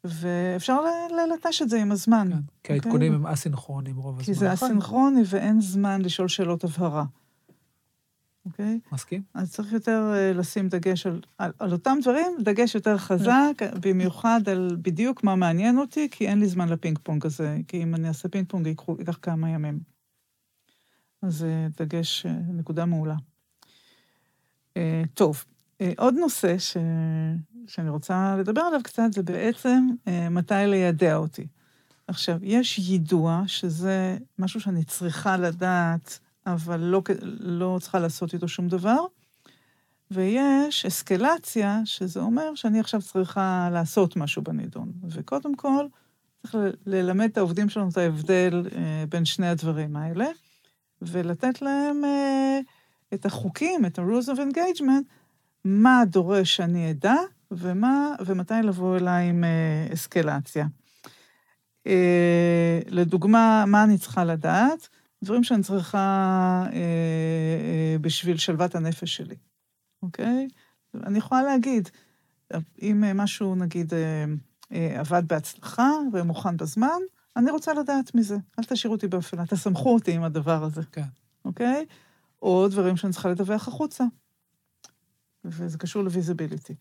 ואפשר ללטש את זה עם הזמן. כן, כי העדכונים אוקיי? הם אסינכרונים רוב הזמן. כי זה אסינכרוני ואין זמן לשאול שאלות הבהרה. אוקיי? מסכים. אז צריך יותר uh, לשים דגש על, על, על אותם דברים, דגש יותר חזק, במיוחד על בדיוק מה מעניין אותי, כי אין לי זמן לפינג פונג הזה, כי אם אני אעשה פינג פונג ייקח כמה ימים. אז uh, דגש, uh, נקודה מעולה. טוב, עוד נושא ש... שאני רוצה לדבר עליו קצת, זה בעצם מתי לידע אותי. עכשיו, יש יידוע, שזה משהו שאני צריכה לדעת, אבל לא, לא צריכה לעשות איתו שום דבר. ויש אסקלציה, שזה אומר שאני עכשיו צריכה לעשות משהו בנידון. וקודם כל, צריך ללמד את העובדים שלנו את ההבדל אה, בין שני הדברים האלה, ולתת להם אה, את החוקים, את ה-rules of engagement, מה דורש שאני אדע, ומה, ומתי לבוא אליי עם אה, אסקלציה. אה, לדוגמה, מה אני צריכה לדעת? דברים שאני צריכה אה, אה, בשביל שלוות הנפש שלי, אוקיי? אני יכולה להגיד, אם משהו, נגיד, אה, אה, עבד בהצלחה ומוכן בזמן, אני רוצה לדעת מזה. אל תשאירו אותי באפלה, תסנכנו אותי עם הדבר הזה. כן. אוקיי? או דברים שאני צריכה לדווח החוצה. וזה קשור ל visibility.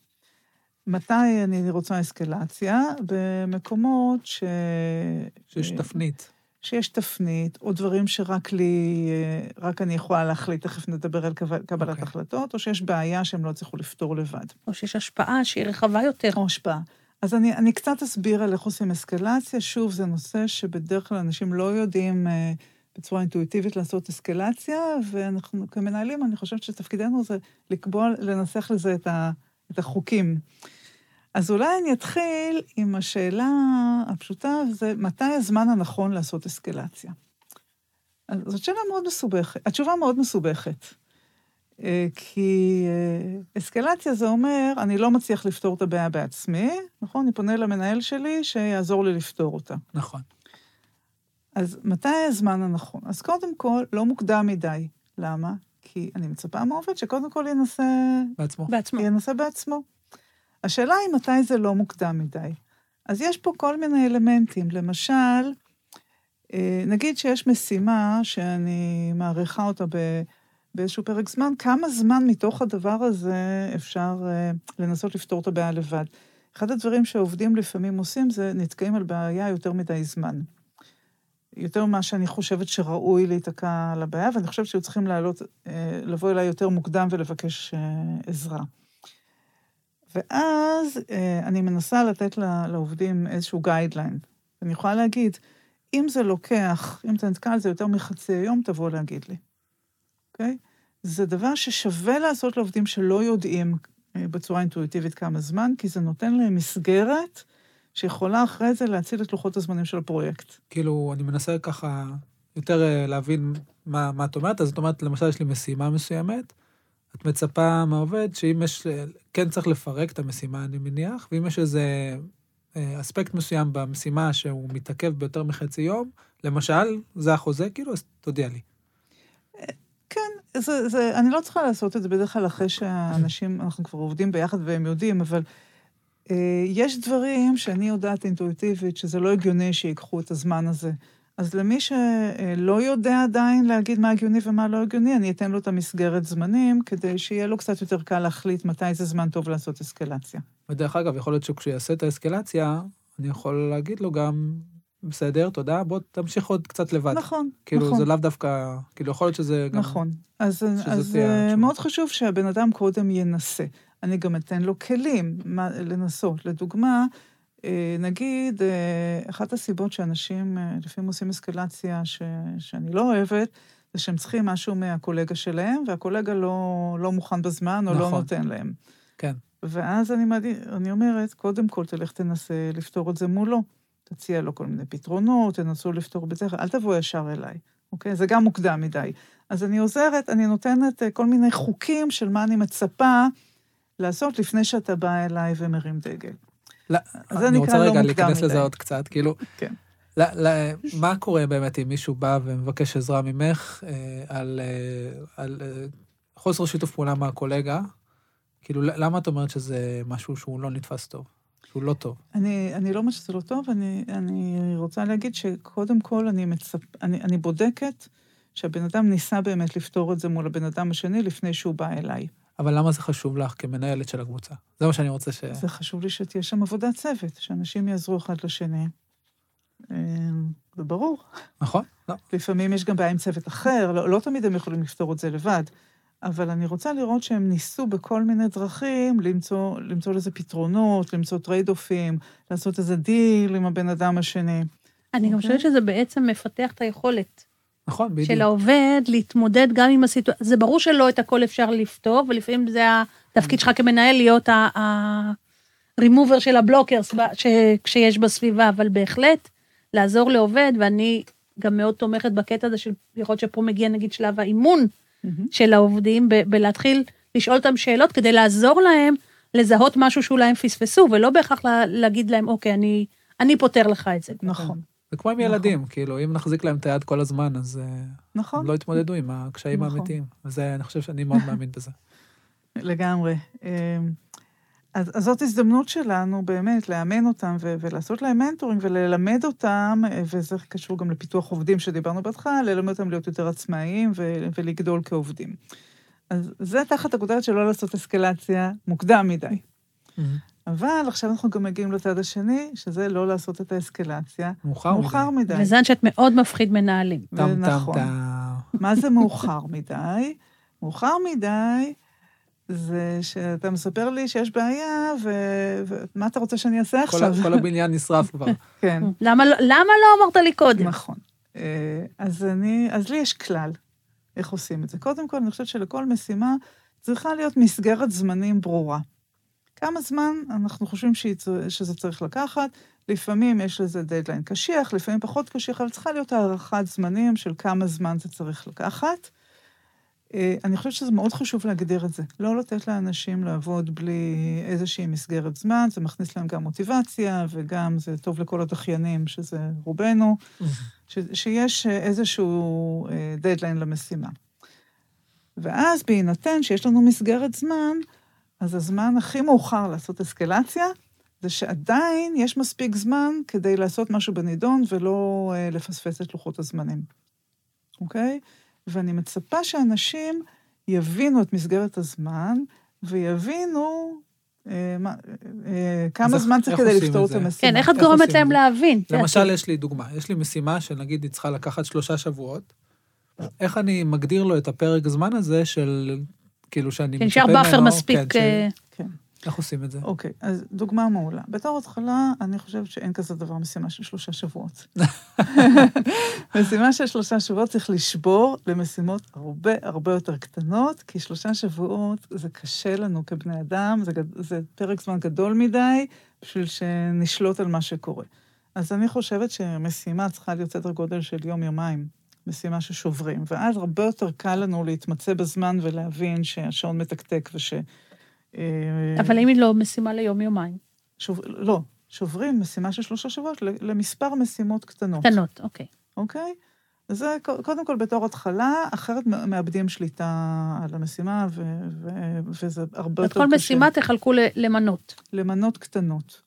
מתי אני רוצה אסקלציה? במקומות ש... שיש תפנית. שיש תפנית, או דברים שרק לי, רק אני יכולה להחליט, תכף נדבר על קבלת okay. אוקיי. החלטות, או שיש בעיה שהם לא הצליחו לפתור לבד. או שיש השפעה שהיא רחבה יותר. או השפעה. אז אני, אני קצת אסביר על איך עושים אסקלציה. שוב, זה נושא שבדרך כלל אנשים לא יודעים אה, בצורה אינטואיטיבית לעשות אסקלציה, ואנחנו כמנהלים, אני חושבת שתפקידנו זה לקבוע, לנסח לזה את, ה, את החוקים. אז אולי אני אתחיל עם השאלה הפשוטה, זה מתי הזמן הנכון לעשות אסקלציה? אז זאת שאלה מאוד מסובכת, התשובה מאוד מסובכת. אה, כי אה, אסקלציה זה אומר, אני לא מצליח לפתור את הבעיה בעצמי, נכון? אני פונה למנהל שלי שיעזור לי לפתור אותה. נכון. אז מתי הזמן הנכון? אז קודם כל, לא מוקדם מדי. למה? כי אני מצפה מעובד שקודם כל ינסה... בעצמו. בעצמו. ינסה בעצמו. השאלה היא מתי זה לא מוקדם מדי. אז יש פה כל מיני אלמנטים. למשל, אה, נגיד שיש משימה שאני מעריכה אותה באיזשהו פרק זמן, כמה זמן מתוך הדבר הזה אפשר אה, לנסות לפתור את הבעיה לבד? אחד הדברים שהעובדים לפעמים עושים זה נתקעים על בעיה יותר מדי זמן. יותר ממה שאני חושבת שראוי להיתקע על הבעיה, ואני חושבת שהיו צריכים לעלות, אה, לבוא אליי יותר מוקדם ולבקש עזרה. ואז אה, אני מנסה לתת לעובדים איזשהו גיידליין. אני יכולה להגיד, אם זה לוקח, אם אתה נתקע על זה יותר מחצי היום, תבוא להגיד לי, אוקיי? זה דבר ששווה לעשות לעובדים שלא יודעים אה, בצורה אינטואיטיבית כמה זמן, כי זה נותן להם מסגרת שיכולה אחרי זה להציל את לוחות הזמנים של הפרויקט. כאילו, אני מנסה ככה יותר אה, להבין מה, מה את אומרת. אז את אומרת, למשל, יש לי משימה מסוימת, את מצפה מהעובד שאם יש, כן צריך לפרק את המשימה, אני מניח, ואם יש איזה אה, אספקט מסוים במשימה שהוא מתעכב ביותר מחצי יום, למשל, זה החוזה, כאילו, אז תודיע לי. כן, זה, זה, אני לא צריכה לעשות את זה בדרך כלל אחרי שהאנשים, אנחנו כבר עובדים ביחד והם יודעים, אבל אה, יש דברים שאני יודעת אינטואיטיבית שזה לא הגיוני שיקחו את הזמן הזה. אז למי שלא יודע עדיין להגיד מה הגיוני ומה לא הגיוני, אני אתן לו את המסגרת זמנים, כדי שיהיה לו קצת יותר קל להחליט מתי זה זמן טוב לעשות אסקלציה. ודרך אגב, יכול להיות שכשהוא יעשה את האסקלציה, אני יכול להגיד לו גם, בסדר, תודה, בוא תמשיך עוד קצת לבד. נכון, כאילו, נכון. זה לאו דווקא, כאילו, יכול להיות שזה גם... נכון. אז, אז אה. מאוד חשוב שהבן אדם קודם ינסה. אני גם אתן לו כלים מה, לנסות. לדוגמה, נגיד, אה, אחת הסיבות שאנשים אה, לפעמים עושים אסקלציה ש, שאני לא אוהבת, זה שהם צריכים משהו מהקולגה שלהם, והקולגה לא, לא מוכן בזמן או לא נכון. נותן להם. כן. ואז אני, אני אומרת, קודם כל תלך תנסה לפתור את זה מולו. תציע לו כל מיני פתרונות, תנסו לפתור בזה, אל תבוא ישר אליי, אוקיי? זה גם מוקדם מדי. אז אני עוזרת, אני נותנת אה, כל מיני חוקים של מה אני מצפה לעשות לפני שאתה בא אליי ומרים דגל. לא, זה אני רוצה לא רגע מוקדם להיכנס לזה. עוד קצת, כאילו, כן. ל- ל- מה קורה באמת אם מישהו בא ומבקש עזרה ממך אה, על, אה, על אה, חוסר שיתוף פעולה מהקולגה? כאילו, למה את אומרת שזה משהו שהוא לא נתפס טוב? שהוא לא טוב? אני, אני לא אומרת שזה לא טוב, אני, אני רוצה להגיד שקודם כל אני, מצפ... אני, אני בודקת שהבן אדם ניסה באמת לפתור את זה מול הבן אדם השני לפני שהוא בא אליי. אבל למה זה חשוב לך כמנהלת של הקבוצה? זה מה שאני רוצה ש... זה חשוב לי שתהיה שם עבודת צוות, שאנשים יעזרו אחד לשני. אה, זה ברור. נכון? לא. לפעמים יש גם בעיה עם צוות אחר, לא, לא תמיד הם יכולים לפתור את זה לבד, אבל אני רוצה לראות שהם ניסו בכל מיני דרכים למצוא, למצוא לזה פתרונות, למצוא טרייד-אופים, לעשות איזה דיל עם הבן אדם השני. אני גם אוקיי. חושבת שזה בעצם מפתח את היכולת נכון, בדיוק. של העובד להתמודד גם עם הסיטואציה. זה ברור שלא את הכל אפשר לפתור, ולפעמים זה התפקיד שלך כמנהל להיות הרימובר של ה blockers ש- כשיש בסביבה, אבל בהחלט לעזור לעובד, ואני גם מאוד תומכת בקטע הזה של לראות שפה מגיע נגיד שלב האימון של העובדים, ב- בלהתחיל לשאול אותם שאלות כדי לעזור להם לזהות משהו שאולי הם פספסו, ולא בהכרח לה- להגיד להם, אוקיי, אני, אני פותר לך את זה. נכון, זה כמו עם נכון. ילדים, כאילו, אם נחזיק להם את היד כל הזמן, אז אה, נכון, הם לא יתמודדו עם הקשיים נכון. האמיתיים. וזה, אני חושב שאני מאוד מאמין בזה. לגמרי. אמ, אז, אז זאת הזדמנות שלנו באמת לאמן אותם ו- ולעשות להם מנטורינג וללמד אותם, אה, וזה קשור גם לפיתוח עובדים שדיברנו בהתחלה, ללמד אותם להיות יותר עצמאיים ו- ולגדול כעובדים. אז זה תחת הכותרת של לא לעשות אסקלציה מוקדם מדי. אבל עכשיו אנחנו גם מגיעים לצד השני, שזה לא לעשות את האסקלציה מאוחר מדי. מאוחר מדי. וזה שאת מאוד מפחיד מנהלים. טם טם. טם. מה זה מאוחר מדי? מאוחר מדי זה שאתה מספר לי שיש בעיה, ו- ומה אתה רוצה שאני אעשה עכשיו? כל הבניין נשרף כבר. כן, למה, לא- למה לא אמרת לי קודם? נכון. אה, אז אני, אז לי יש כלל איך עושים את זה. קודם כל, אני חושבת שלכל משימה צריכה להיות מסגרת זמנים ברורה. כמה זמן אנחנו חושבים שזה צריך לקחת, לפעמים יש לזה דדליין קשיח, לפעמים פחות קשיח, אבל צריכה להיות הערכת זמנים של כמה זמן זה צריך לקחת. אה, אני חושבת שזה מאוד חשוב להגדיר את זה. לא לתת לאנשים לעבוד בלי איזושהי מסגרת זמן, זה מכניס להם גם מוטיבציה, וגם זה טוב לכל הדחיינים, שזה רובנו, ש, שיש איזשהו אה, דדליין למשימה. ואז בהינתן שיש לנו מסגרת זמן, אז הזמן הכי מאוחר לעשות אסקלציה, זה שעדיין יש מספיק זמן כדי לעשות משהו בנידון ולא אה, לפספס את לוחות הזמנים, אוקיי? ואני מצפה שאנשים יבינו את מסגרת הזמן, ויבינו אה, מה, אה, כמה איך- זמן צריך כדי לפתור את זה? המשימה. כן, איך את גורמת להם? להבין? למשל, יש לי דוגמה. יש לי משימה שנגיד היא צריכה לקחת שלושה שבועות. איך אני מגדיר לו את הפרק זמן הזה של, כאילו, שאני שנשאר מצפה באפר ממנו- מספיק... כן, ש- אה, כן. איך עושים את זה? אוקיי, אז דוגמה מעולה. בתור התחלה, אני חושבת שאין כזה דבר משימה של שלושה שבועות. משימה של שלושה שבועות צריך לשבור למשימות הרבה הרבה יותר קטנות, כי שלושה שבועות זה קשה לנו כבני אדם, זה, זה פרק זמן גדול מדי בשביל שנשלוט על מה שקורה. אז אני חושבת שמשימה צריכה להיות סדר גודל של יום-יומיים, משימה ששוברים, ואז הרבה יותר קל לנו להתמצא בזמן ולהבין שהשעון מתקתק וש... אה, אבל אם היא לא משימה ליום-יומיים? שוב, לא, שוברים משימה של שלושה שבועות למספר משימות קטנות. קטנות, אוקיי. אוקיי? זה קודם כל בתור התחלה, אחרת מאבדים שליטה על המשימה, ו- ו- וזה הרבה את יותר כל קשה. משימה תחלקו למנות. למנות קטנות.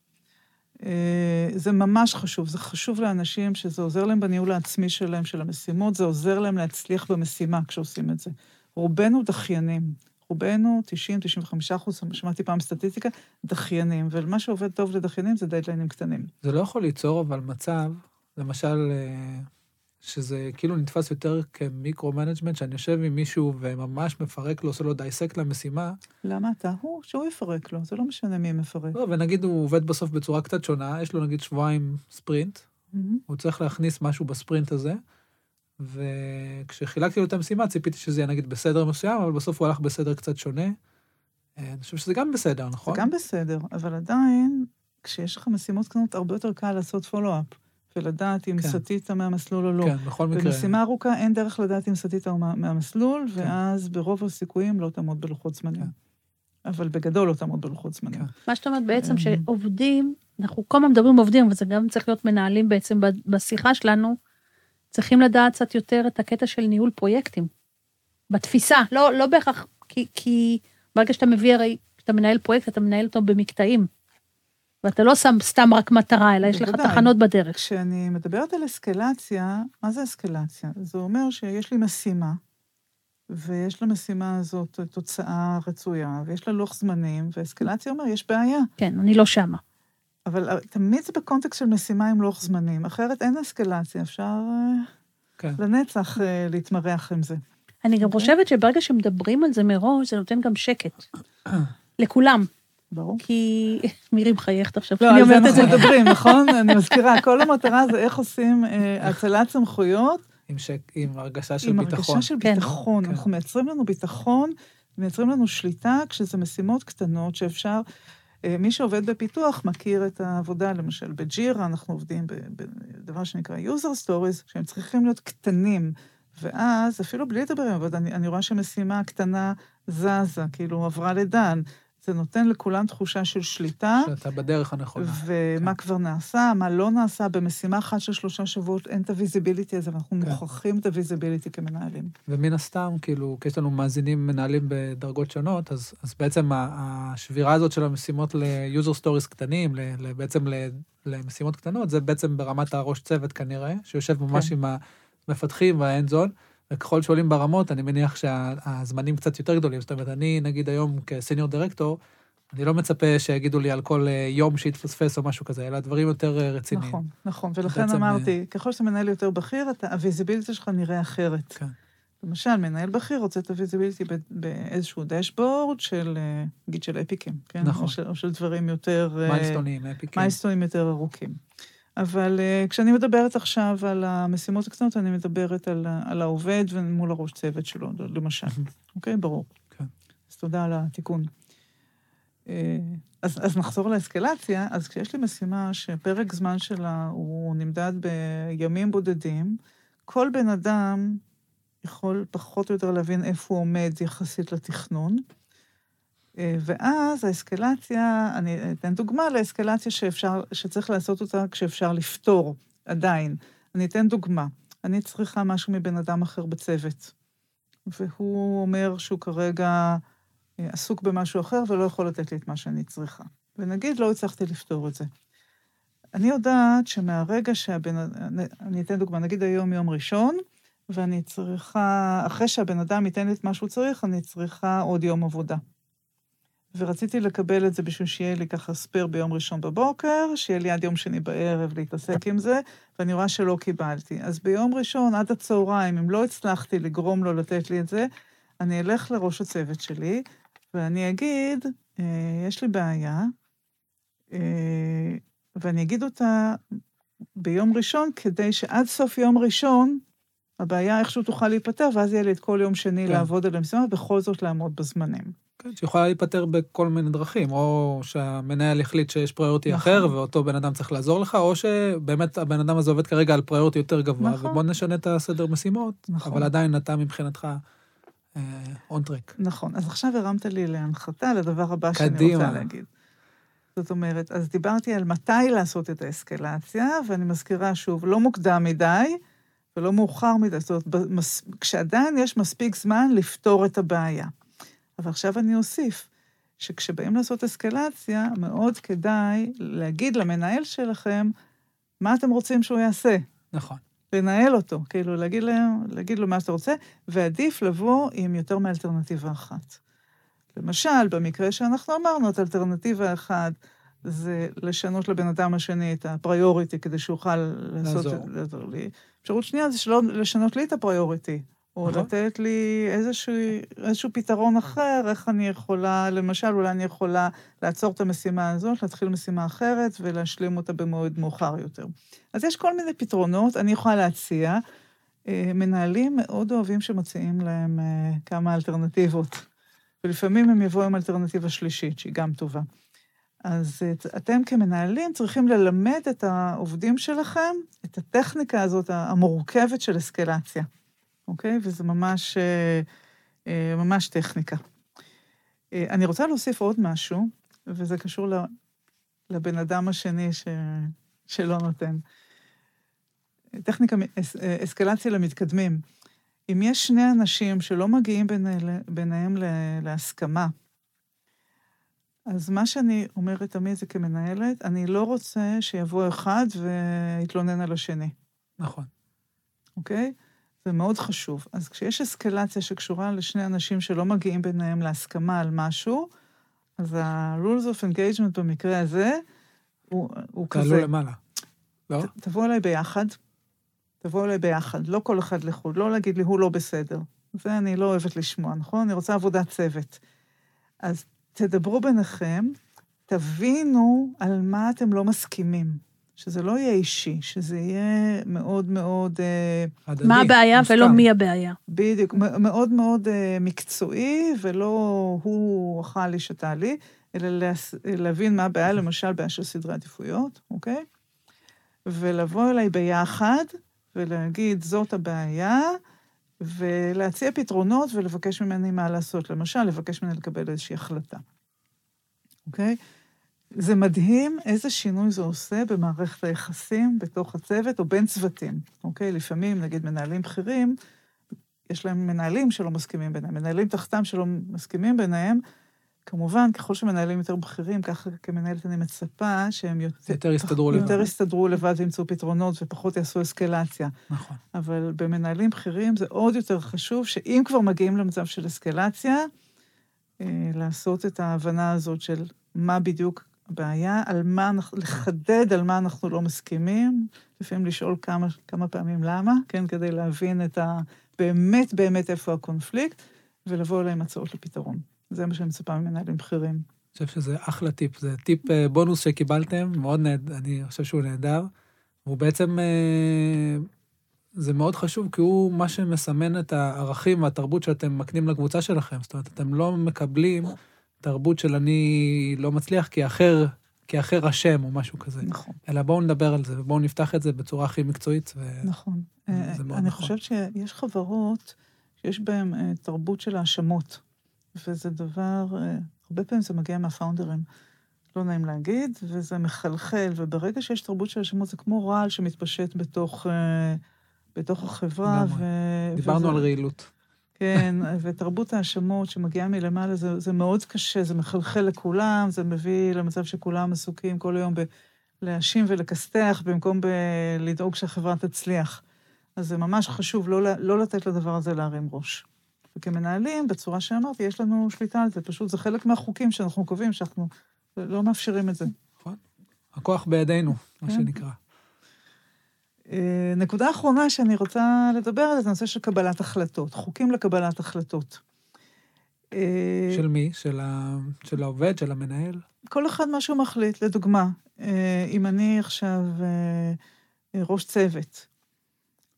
אה, זה ממש חשוב, זה חשוב לאנשים שזה עוזר להם בניהול העצמי שלהם, של המשימות, זה עוזר להם להצליח במשימה כשעושים את זה. רובנו דחיינים, רובנו, 90-95 אחוז, שמעתי פעם סטטיסטיקה, דחיינים, ומה שעובד טוב לדחיינים זה דדליינים קטנים. זה לא יכול ליצור אבל מצב, למשל, אה, שזה כאילו נתפס יותר כ micro-management, שאני יושב עם מישהו וממש מפרק לו, עושה לו dissect למשימה, למה אתה? הוא, שהוא יפרק לו, זה לא משנה מי מפרק. לא, ונגיד הוא עובד בסוף בצורה קצת שונה, יש לו נגיד שבועיים ספרינט, מהמם. הוא צריך להכניס משהו בספרינט הזה, וכשחילקתי לו את המשימה ציפיתי שזה יהיה נגיד בסדר מסוים, אבל בסוף הוא הלך בסדר קצת שונה. אה, אני חושב שזה גם בסדר, זה נכון? גם בסדר, אבל עדיין, כשיש לך משימות קטנות, הרבה יותר קל לעשות פולו-אפ, ולדעת אם כן. סטית מהמסלול או לא. כן, בכל מקרה. במשימה ארוכה אין דרך לדעת אם סטית מהמסלול, כן. ואז ברוב הסיכויים לא תעמוד בלוחות זמנים. כן. אבל בגדול לא תעמוד בלוחות זמנים. כן. מה שאת אומרת בעצם אמ. שעובדים, אנחנו כל הזמן מדברים עובדים, אבל זה גם צריך להיות מנהלים בעצם בשיחה שלנו, צריכים לדעת קצת יותר את הקטע של ניהול פרויקטים. בתפיסה, לא, לא בהכרח, כי, כי ברגע שאתה מביא, הרי, כשאתה מנהל פרויקט, אתה מנהל אותו במקטעים. ואתה לא שם סתם רק מטרה, אלא יש לך. תחנות בדרך. כשאני מדברת על אסקלציה, מה זה אסקלציה? זה אומר שיש לי משימה, ויש למשימה הזאת תוצאה רצויה, ויש לה לוח זמנים, ואסקלציה אומר, יש בעיה. כן, אני לא שמה. אבל אה, תמיד זה בקונטקסט של משימה עם לוח זמנים, אחרת אין אסקלציה, אפשר אה, כן. לנצח אה, להתמרח עם זה. אני גם אוקיי. חושבת שברגע שמדברים על זה מראש, זה נותן גם שקט. לכולם. ברור. כי מירי מחייכת עכשיו, לא, על זה אנחנו. מדברים, נכון? אני מזכירה, כל המטרה זה איך עושים אה, הצלת סמכויות עם, עם הרגשה של עם ביטחון. הרגשה של כן. ביטחון. כן. אנחנו מייצרים לנו ביטחון, מייצרים לנו שליטה כשזה משימות קטנות שאפשר... אה, מי שעובד בפיתוח מכיר את העבודה, למשל ב Jira, אנחנו עובדים בדבר שנקרא user stories, שהם צריכים להיות קטנים. ואז, אפילו בלי לדבר עם העובד, אני, אני רואה שמשימה קטנה זזה, כאילו עברה ל done. זה נותן לכולם תחושה של שליטה. שאתה בדרך הנכונה. ומה כן. כבר נעשה, מה לא נעשה. במשימה אחת של שלושה שבועות אין את ה visibility הזה, ואנחנו כן. מוכרחים את ה visibility כמנהלים. ומן הסתם, כאילו, כי יש לנו מאזינים מנהלים בדרגות שונות, אז, אז בעצם השבירה הזאת של המשימות ל-user stories קטנים, בעצם למשימות קטנות, זה בעצם ברמת הראש צוות כנראה, שיושב ממש כן. עם המפתחים וה hands-on, וככל שעולים ברמות, אני מניח שהזמנים קצת יותר גדולים. זאת אומרת, אני, נגיד היום כ senior director, אני לא מצפה שיגידו לי על כל אה, יום שהתפספס או משהו כזה, אלא דברים יותר אה, רציניים. נכון, נכון. ולכן בעצם, אמרתי, ככל שאתה מנהל יותר בכיר, ה visibility שלך נראה אחרת. כן. למשל, מנהל בכיר רוצה את ה visibility באיזשהו dashboard של, אה, נגיד של אפיקים, כן? נכון. או של, או של דברים יותר... אה, מיילסטונים, אפיקים. מיילסטונים יותר ארוכים. אבל uh, כשאני מדברת עכשיו על המשימות הקטנות, אני מדברת על, ה- על העובד ומול הראש צוות שלו, למשל. אוקיי? ברור. כן. אז תודה על התיקון. אה, אז, אז נחזור לאסקלציה, אז כשיש לי משימה שפרק זמן שלה הוא נמדד בימים בודדים, כל בן אדם יכול פחות או יותר להבין איפה הוא עומד יחסית לתכנון. אה, ואז האסקלציה, אני אתן דוגמה לאסקלציה שאפשר, שצריך לעשות אותה כשאפשר לפתור, עדיין. אני אתן דוגמה. אני צריכה משהו מבן אדם אחר בצוות, והוא אומר שהוא כרגע אה, עסוק במשהו אחר ולא יכול לתת לי את מה שאני צריכה. ונגיד לא הצלחתי לפתור את זה. אני יודעת שמהרגע שהבן... אני- אני אתן דוגמה, נגיד היום יום ראשון, ואני צריכה, אחרי שהבן אדם ייתן לי את מה שהוא צריך, אני צריכה עוד יום עבודה. ורציתי לקבל את זה בשביל שיהיה לי ככה ספייר ביום ראשון בבוקר, שיהיה לי עד יום שני בערב להתעסק עם זה, ואני רואה שלא קיבלתי. אז ביום ראשון עד הצהריים, אם לא הצלחתי לגרום לו לתת לי את זה, אני אלך לראש הצוות שלי, ואני אגיד, אה, יש לי בעיה, אה, ואני אגיד אותה ביום ראשון, כדי שעד סוף יום ראשון, הבעיה איכשהו תוכל להיפתר, ואז יהיה לי את כל יום שני כן. לעבוד על המשימה, ובכל זאת לעמוד בזמנים. כן, שיכולה להיפתר בכל מיני דרכים, או שהמנהל יחליט שיש פריוריטי נכון. אחר, ואותו בן אדם צריך לעזור לך, או שבאמת הבן אדם הזה עובד כרגע על פריוריטי יותר גבוה, נכון. ובוא נשנה את הסדר משימות, נכון. אבל עדיין אתה מבחינתך און טרק. נכון, אז עכשיו הרמת לי להנחתה לדבר הבא שאני קדימה. רוצה להגיד. זאת אומרת, אז דיברתי על מתי לעשות את האסקלציה, ואני מזכירה שוב, לא מוקדם מדי ולא מאוחר מדי, זאת אומרת. כשעדיין יש מספיק זמן לפתור את הבעיה. אבל עכשיו אני אוסיף, שכשבאים לעשות אסקלציה, מאוד כדאי להגיד למנהל שלכם מה אתם רוצים שהוא יעשה. נכון. לנהל אותו, כאילו להגיד, להם, להגיד לו מה שאתה רוצה, ועדיף לבוא עם יותר מאלטרנטיבה אחת. למשל, במקרה שאנחנו אמרנו, את אלטרנטיבה אחת זה לשנות לבן אדם השני את הפריוריטי כדי שיוכל לעשות לעזור. לעזור לי. אפשרות שנייה זה שלא לשנות לי את הפריוריטי, או נכון. לתת לי איזשהו, איזשהו פתרון אחר, איך אני יכולה, למשל, אולי אני יכולה לעצור את המשימה הזאת, להתחיל משימה אחרת ולהשלים אותה במועד מאוחר יותר. אז יש כל מיני פתרונות, אני יכולה להציע. אה, מנהלים מאוד אוהבים שמציעים להם אה, כמה אלטרנטיבות, ולפעמים הם יבואו עם אלטרנטיבה שלישית, שהיא גם טובה. אז אה, אתם כמנהלים צריכים ללמד את העובדים שלכם את הטכניקה הזאת המורכבת של אסקלציה, אוקיי? וזה ממש, אה, אה, ממש טכניקה. אה, אני רוצה להוסיף עוד משהו, וזה קשור לבן אדם השני ש... שלא נותן. טכניקה, אס, אסקלציה למתקדמים. אם יש שני אנשים שלא מגיעים ביני- ביניהם ל- להסכמה, אז מה שאני אומרת תמיד זה כמנהלת, אני לא רוצה שיבוא אחד ויתלונן על השני, נכון. אוקיי? זה מאוד חשוב. אז כשיש אסקלציה שקשורה לשני אנשים שלא מגיעים ביניהם להסכמה על משהו, אז ה-rules of engagement במקרה הזה, הוא, הוא תעלו כזה. למעלה. לא? ת- תבואו אליי ביחד, תבואו אליי ביחד, לא כל אחד לחוד, לא להגיד לי, הוא לא בסדר. זה אני לא אוהבת לשמוע, נכון? אני רוצה עבודת צוות. אז תדברו ביניכם, תבינו על מה אתם לא מסכימים. שזה לא יהיה אישי, שזה יהיה מאוד מאוד, אה, הדדי, מה הבעיה מוסכם. ולא מי הבעיה. בדיוק, מאוד מאוד אה, מקצועי, ולא הוא אכל לי, שתה לי, אלא להס- להבין מה הבעיה, למשל בעיה של סדרי עדיפויות, אוקיי? ולבוא אליי ביחד ולהגיד, זאת הבעיה, ולהציע פתרונות ולבקש ממני מה לעשות. למשל, לבקש ממני לקבל איזושהי החלטה, אוקיי? זה מדהים איזה שינוי זה עושה במערכת היחסים בתוך הצוות או בין צוותים, אוקיי? לפעמים, נגיד, מנהלים בכירים, יש להם מנהלים שלא מסכימים ביניהם, מנהלים תחתם שלא מסכימים ביניהם. כמובן, ככל שמנהלים יותר בכירים, ככה כמנהלת אני מצפה שהם יותר... יותר יסתדרו יותר לבד. יסתדרו לבד וימצאו פתרונות ופחות יעשו אסקלציה. נכון. אבל במנהלים בכירים זה עוד יותר חשוב, שאם כבר מגיעים למצב של אסקלציה, אה, לעשות את ההבנה הזאת של מה בדיוק הבעיה, על מה אנחנו, לחדד על מה אנחנו לא מסכימים, לפעמים לשאול כמה, כמה פעמים למה, כן, כדי להבין את ה... באמת באמת איפה הקונפליקט, ולבוא אליהם הצעות לפתרון. זה מה שאני מצפה ממנהלים בכירים. אני חושב שזה אחלה טיפ, זה טיפ אה, בונוס שקיבלתם, מאוד נהדר, אני חושב שהוא נהדר. הוא בעצם, אה, זה מאוד חשוב, כי הוא מה שמסמן את הערכים והתרבות שאתם מקנים לקבוצה שלכם. זאת אומרת, אתם לא מקבלים תרבות של אני לא מצליח כי אחר, כי אחר אשם או משהו כזה, נכון. אלא בואו נדבר על זה ובואו נפתח את זה בצורה הכי מקצועית. ו... נכון. זה אה, מאוד אני נכון. חושבת שיש חברות שיש בהן אה, תרבות של האשמות, וזה דבר, אה, הרבה פעמים זה מגיע מהפאונדרים. לא נעים להגיד, וזה מחלחל, וברגע שיש תרבות של האשמות, זה כמו רעל שמתפשט בתוך, בתוך החברה. לגמרי. ו... דיברנו וזה- על רעילות. כן, ותרבות האשמות שמגיעה מלמעלה, זה, זה מאוד קשה, זה מחלחל לכולם, זה מביא למצב שכולם עסוקים כל היום בלהאשים ולכסתח, במקום לדאוג שהחברה תצליח. אז זה ממש חשוב לא, לא לתת לדבר הזה להרים ראש. וכמנהלים, בצורה שאמרתי, יש לנו שליטה על זה, פשוט זה חלק מהחוקים שאנחנו קובעים, שאנחנו לא מאפשרים את זה. הכוח בידינו, מה כן. שנקרא. אה, נקודה אחרונה שאני רוצה לדבר עליה זה נושא של קבלת החלטות, חוקים לקבלת החלטות. אה, של מי? של, ה... של העובד, של המנהל? כל אחד מה שהוא מחליט. לדוגמה, אה, אם אני עכשיו ראש צוות,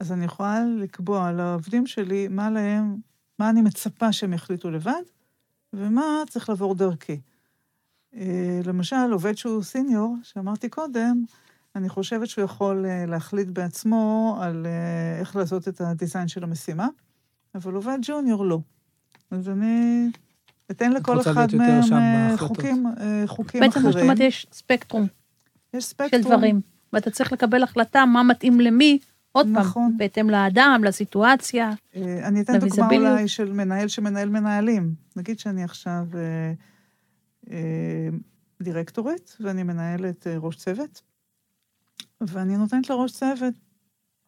אז אני יכולה לקבוע לעובדים שלי מה להם, מה אני מצפה שהם יחליטו לבד, ומה צריך לעבור דרכי. למשל, עובד שהוא סיניור, שאמרתי קודם, אני חושבת שהוא יכול אה, להחליט בעצמו על אה, איך לעשות את הדיזיין של המשימה, אבל עובד ג'וניור לא. אז אני אתן לכל אחד מהם אה. חוקים, חוקים בעצם מה שאת אחרים. אומרת, יש ספקטרום יש של ספקטרום. דברים, ואתה צריך לקבל החלטה מה מתאים למי, עוד נכון. פעם, בהתאם לאדם, לסיטואציה. אני אתן דוגמה. אולי של מנהל שמנהל מנהלים. נגיד שאני עכשיו אה, אה, דירקטורית, ואני מנהלת אה, ראש צוות, ואני נותנת לראש צוות,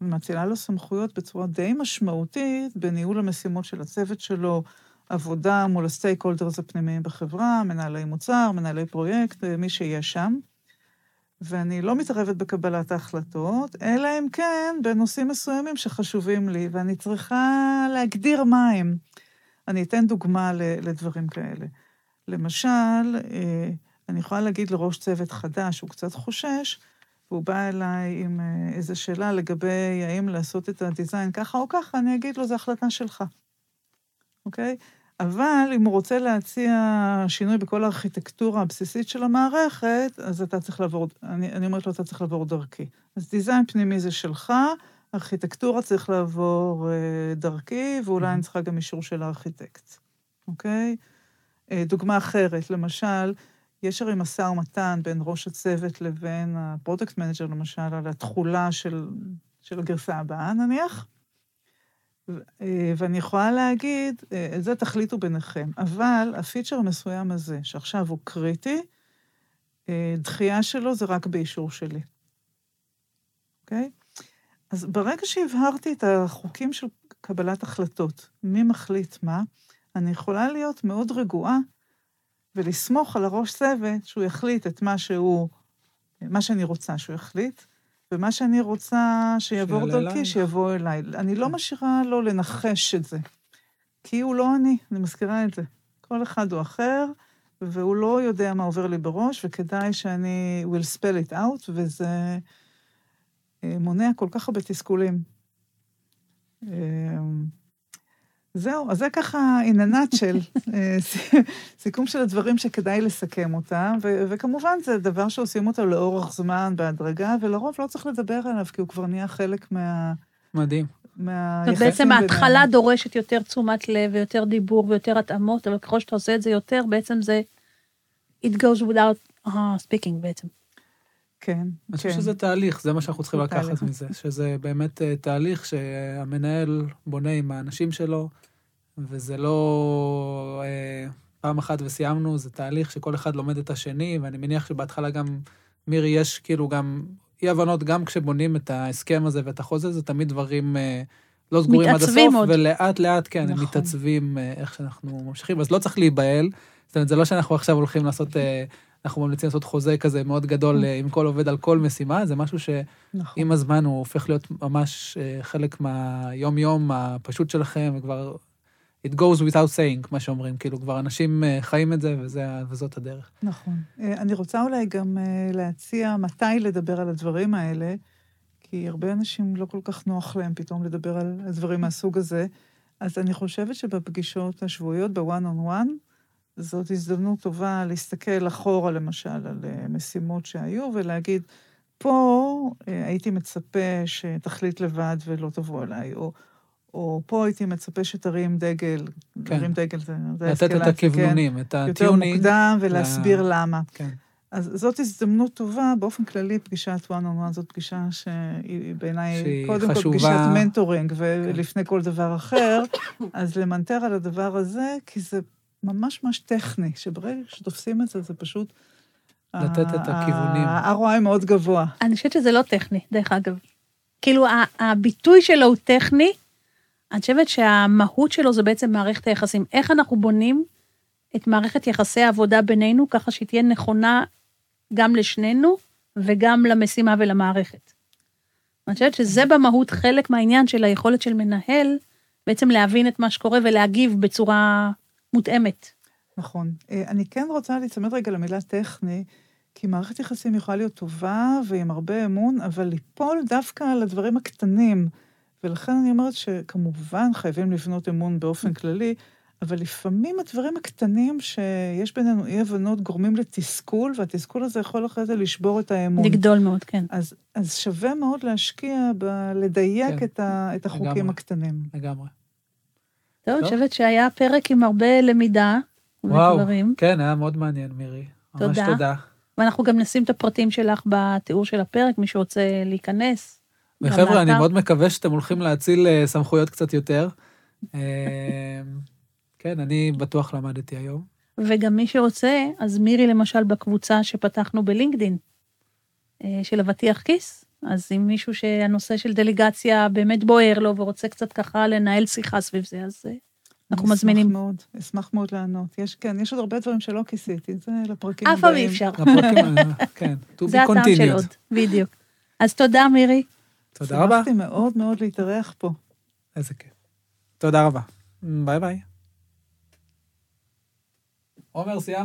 ומאצילה לו סמכויות בצורה די משמעותית בניהול המשימות של הצוות שלו, עבודה מול הסטייק הולדרס הפנימיים בחברה, מנהלי מוצר, מנהלי פרויקט, אה, מי שיש שם. ואני לא מתערבת בקבלת ההחלטות, אלא אם כן בנושאים מסוימים שחשובים לי, ואני צריכה להגדיר מה הם. אני אתן דוגמה לדברים כאלה. למשל, אה, אני יכולה להגיד לראש צוות חדש, הוא קצת חושש, והוא בא אליי עם אה, איזו שאלה לגבי האם לעשות את הדיזיין ככה או ככה, אני אגיד לו, זו החלטה שלך, אוקיי? אבל אם הוא רוצה להציע שינוי בכל הארכיטקטורה הבסיסית של המערכת, אז אתה צריך לעבור, אני, אני אומרת לו, אתה צריך לעבור דרכי. אז דיזיין פנימי זה שלך, ארכיטקטורה צריך לעבור אה, דרכי, ואולי אני צריכה גם אישור של הארכיטקט, אוקיי? אה, דוגמה אחרת, למשל, יש הרי משא ומתן בין ראש הצוות לבין ה product manager, למשל, על התכולה של, של הגרסה הבאה, נניח. אה, ואני יכולה להגיד, אה, את זה תחליטו ביניכם, אבל ה feature המסוים הזה, שעכשיו הוא קריטי, אה, דחייה שלו זה רק באישור שלי, אוקיי? אז ברגע שהבהרתי את החוקים של קבלת החלטות, מי מחליט מה, אני יכולה להיות מאוד רגועה ולסמוך על הראש צוות שהוא יחליט את מה שהוא, מה שאני רוצה שהוא יחליט, ומה שאני רוצה שיעבור דרכי, אלייך. שיבוא אליי. אני לא משאירה לו לנחש את זה, כי הוא לא אני, אני מזכירה את זה. כל אחד הוא אחר, והוא לא יודע מה עובר לי בראש, וכדאי שאני will spell it out, וזה אה, מונע כל כך הרבה תסכולים. זהו, אז זה ככה in a nutshell, אה, סיכום של הדברים שכדאי לסכם אותם, ו- וכמובן זה דבר שעושים אותו לאורך זמן, בהדרגה, ולרוב לא צריך לדבר עליו, כי הוא כבר נהיה חלק מה... מדהים. זאת מהיחסים אומרת, בעצם בינינו. ההתחלה דורשת יותר תשומת לב ויותר דיבור ויותר התאמות, אבל ככל שאתה עושה את זה יותר, בעצם זה... it goes without uh, speaking בעצם. כן, אני חושב כן. שזה תהליך, זה מה שאנחנו צריכים לקחת תהליך. מזה, שזה באמת אה, תהליך שהמנהל בונה עם האנשים שלו, וזה לא אה, פעם אחת וסיימנו, זה תהליך שכל אחד לומד את השני, ואני מניח שבהתחלה גם, מירי, יש כאילו גם אי-הבנות, גם כשבונים את ההסכם הזה ואת החוזה, זה תמיד דברים אה, לא סגורים עד הסוף, עוד. ולאט לאט, כן, הם נכון. מתעצבים אה, איך שאנחנו ממשיכים, אז לא צריך להיבהל. זאת אומרת, זה לא שאנחנו עכשיו הולכים לעשות, אה, אנחנו ממליצים לעשות חוזה כזה מאוד גדול אה, עם כל עובד על כל משימה, זה משהו שעם נכון. הזמן הוא הופך להיות ממש אה, חלק מהיום-יום הפשוט שלכם, וכבר it goes without saying, מה שאומרים, כאילו כבר אנשים אה, חיים את זה, וזה, וזאת הדרך. נכון. אה, אני רוצה אולי גם אה, להציע מתי לדבר על הדברים האלה, כי הרבה אנשים לא כל כך נוח להם פתאום לדבר על דברים מהסוג הזה. אז אני חושבת שבפגישות השבועיות, ב-one on one, זאת הזדמנות טובה להסתכל אחורה, למשל, על אה, משימות שהיו, ולהגיד, פה אה, הייתי מצפה שתחליט לבד ולא תבוא אליי, או, או פה הייתי מצפה שתרים דגל, כן. להרים דגל זה, לתת את כן. הכוונונים, את יותר ה tuning. מוקדם ולהסביר ל- למה. כן. אז זאת הזדמנות טובה, באופן כללי, פגישת one on one זאת פגישה שהיא בעיניי, קודם כל חשובה. פגישת mentoring, ולפני כל דבר אחר, אז למנטר על הדבר הזה, כי זה ממש ממש טכני, שברגע שתופסים את זה, זה פשוט... לתת את הכיוונים. ה-ROI מאוד גבוה. אני חושבת שזה לא טכני, דרך אגב. כאילו, הביטוי שלו הוא טכני, אני חושבת שהמהות שלו זה בעצם מערכת היחסים. איך אנחנו בונים את מערכת יחסי העבודה בינינו, ככה שהיא תהיה נכונה גם לשנינו וגם למשימה ולמערכת. אני חושבת שזה במהות חלק מהעניין של היכולת של מנהל בעצם להבין את מה שקורה ולהגיב בצורה מותאמת. נכון. אה, אני כן רוצה להצמד רגע למילה טכני, כי מערכת יחסים יכולה להיות טובה ועם הרבה אמון, אבל ליפול דווקא על הדברים הקטנים. ולכן אני אומרת שכמובן חייבים לבנות אמון באופן כללי, אבל לפעמים הדברים הקטנים שיש בינינו אי-הבנות גורמים לתסכול, והתסכול הזה יכול אחרי זה לשבור את האמון. לגדול מאוד, כן. אז, אז שווה מאוד להשקיע בלדייק כן, את, ה, את החוקים לגמרי. הקטנים. לגמרי. טוב, אני. חושבת שהיה פרק עם הרבה למידה וואו, ודברים, כן, היה מאוד מעניין, מירי. ממש תודה. תודה. ואנחנו גם נשים את הפרטים שלך בתיאור של הפרק, מי שרוצה להיכנס. וחבר'ה, אני. מאוד מקווה שאתם הולכים להציל אה, סמכויות קצת יותר. אה, כן, אני בטוח למדתי היום. וגם מי שרוצה, אז מירי למשל בקבוצה שפתחנו בלינקדין, אה, של אבטיח כיס, אז אם מישהו שהנושא של דליגציה באמת בוער לו ורוצה קצת ככה לנהל שיחה סביב זה, אז אה, אנחנו מזמינים. אשמח מאוד, אשמח מאוד לענות. יש, כן, יש עוד הרבה דברים שלא כיסיתי, זה לפרקים אף פעם אי אפשר. הפרקים, אה, כן, to זה be הטעם של עוד, continued. בדיוק. אז תודה, מירי. תודה רבה. שמחתי מאוד מאוד להתארח פה. איזה כיף. תודה רבה. ביי ביי. עומר, סיימת?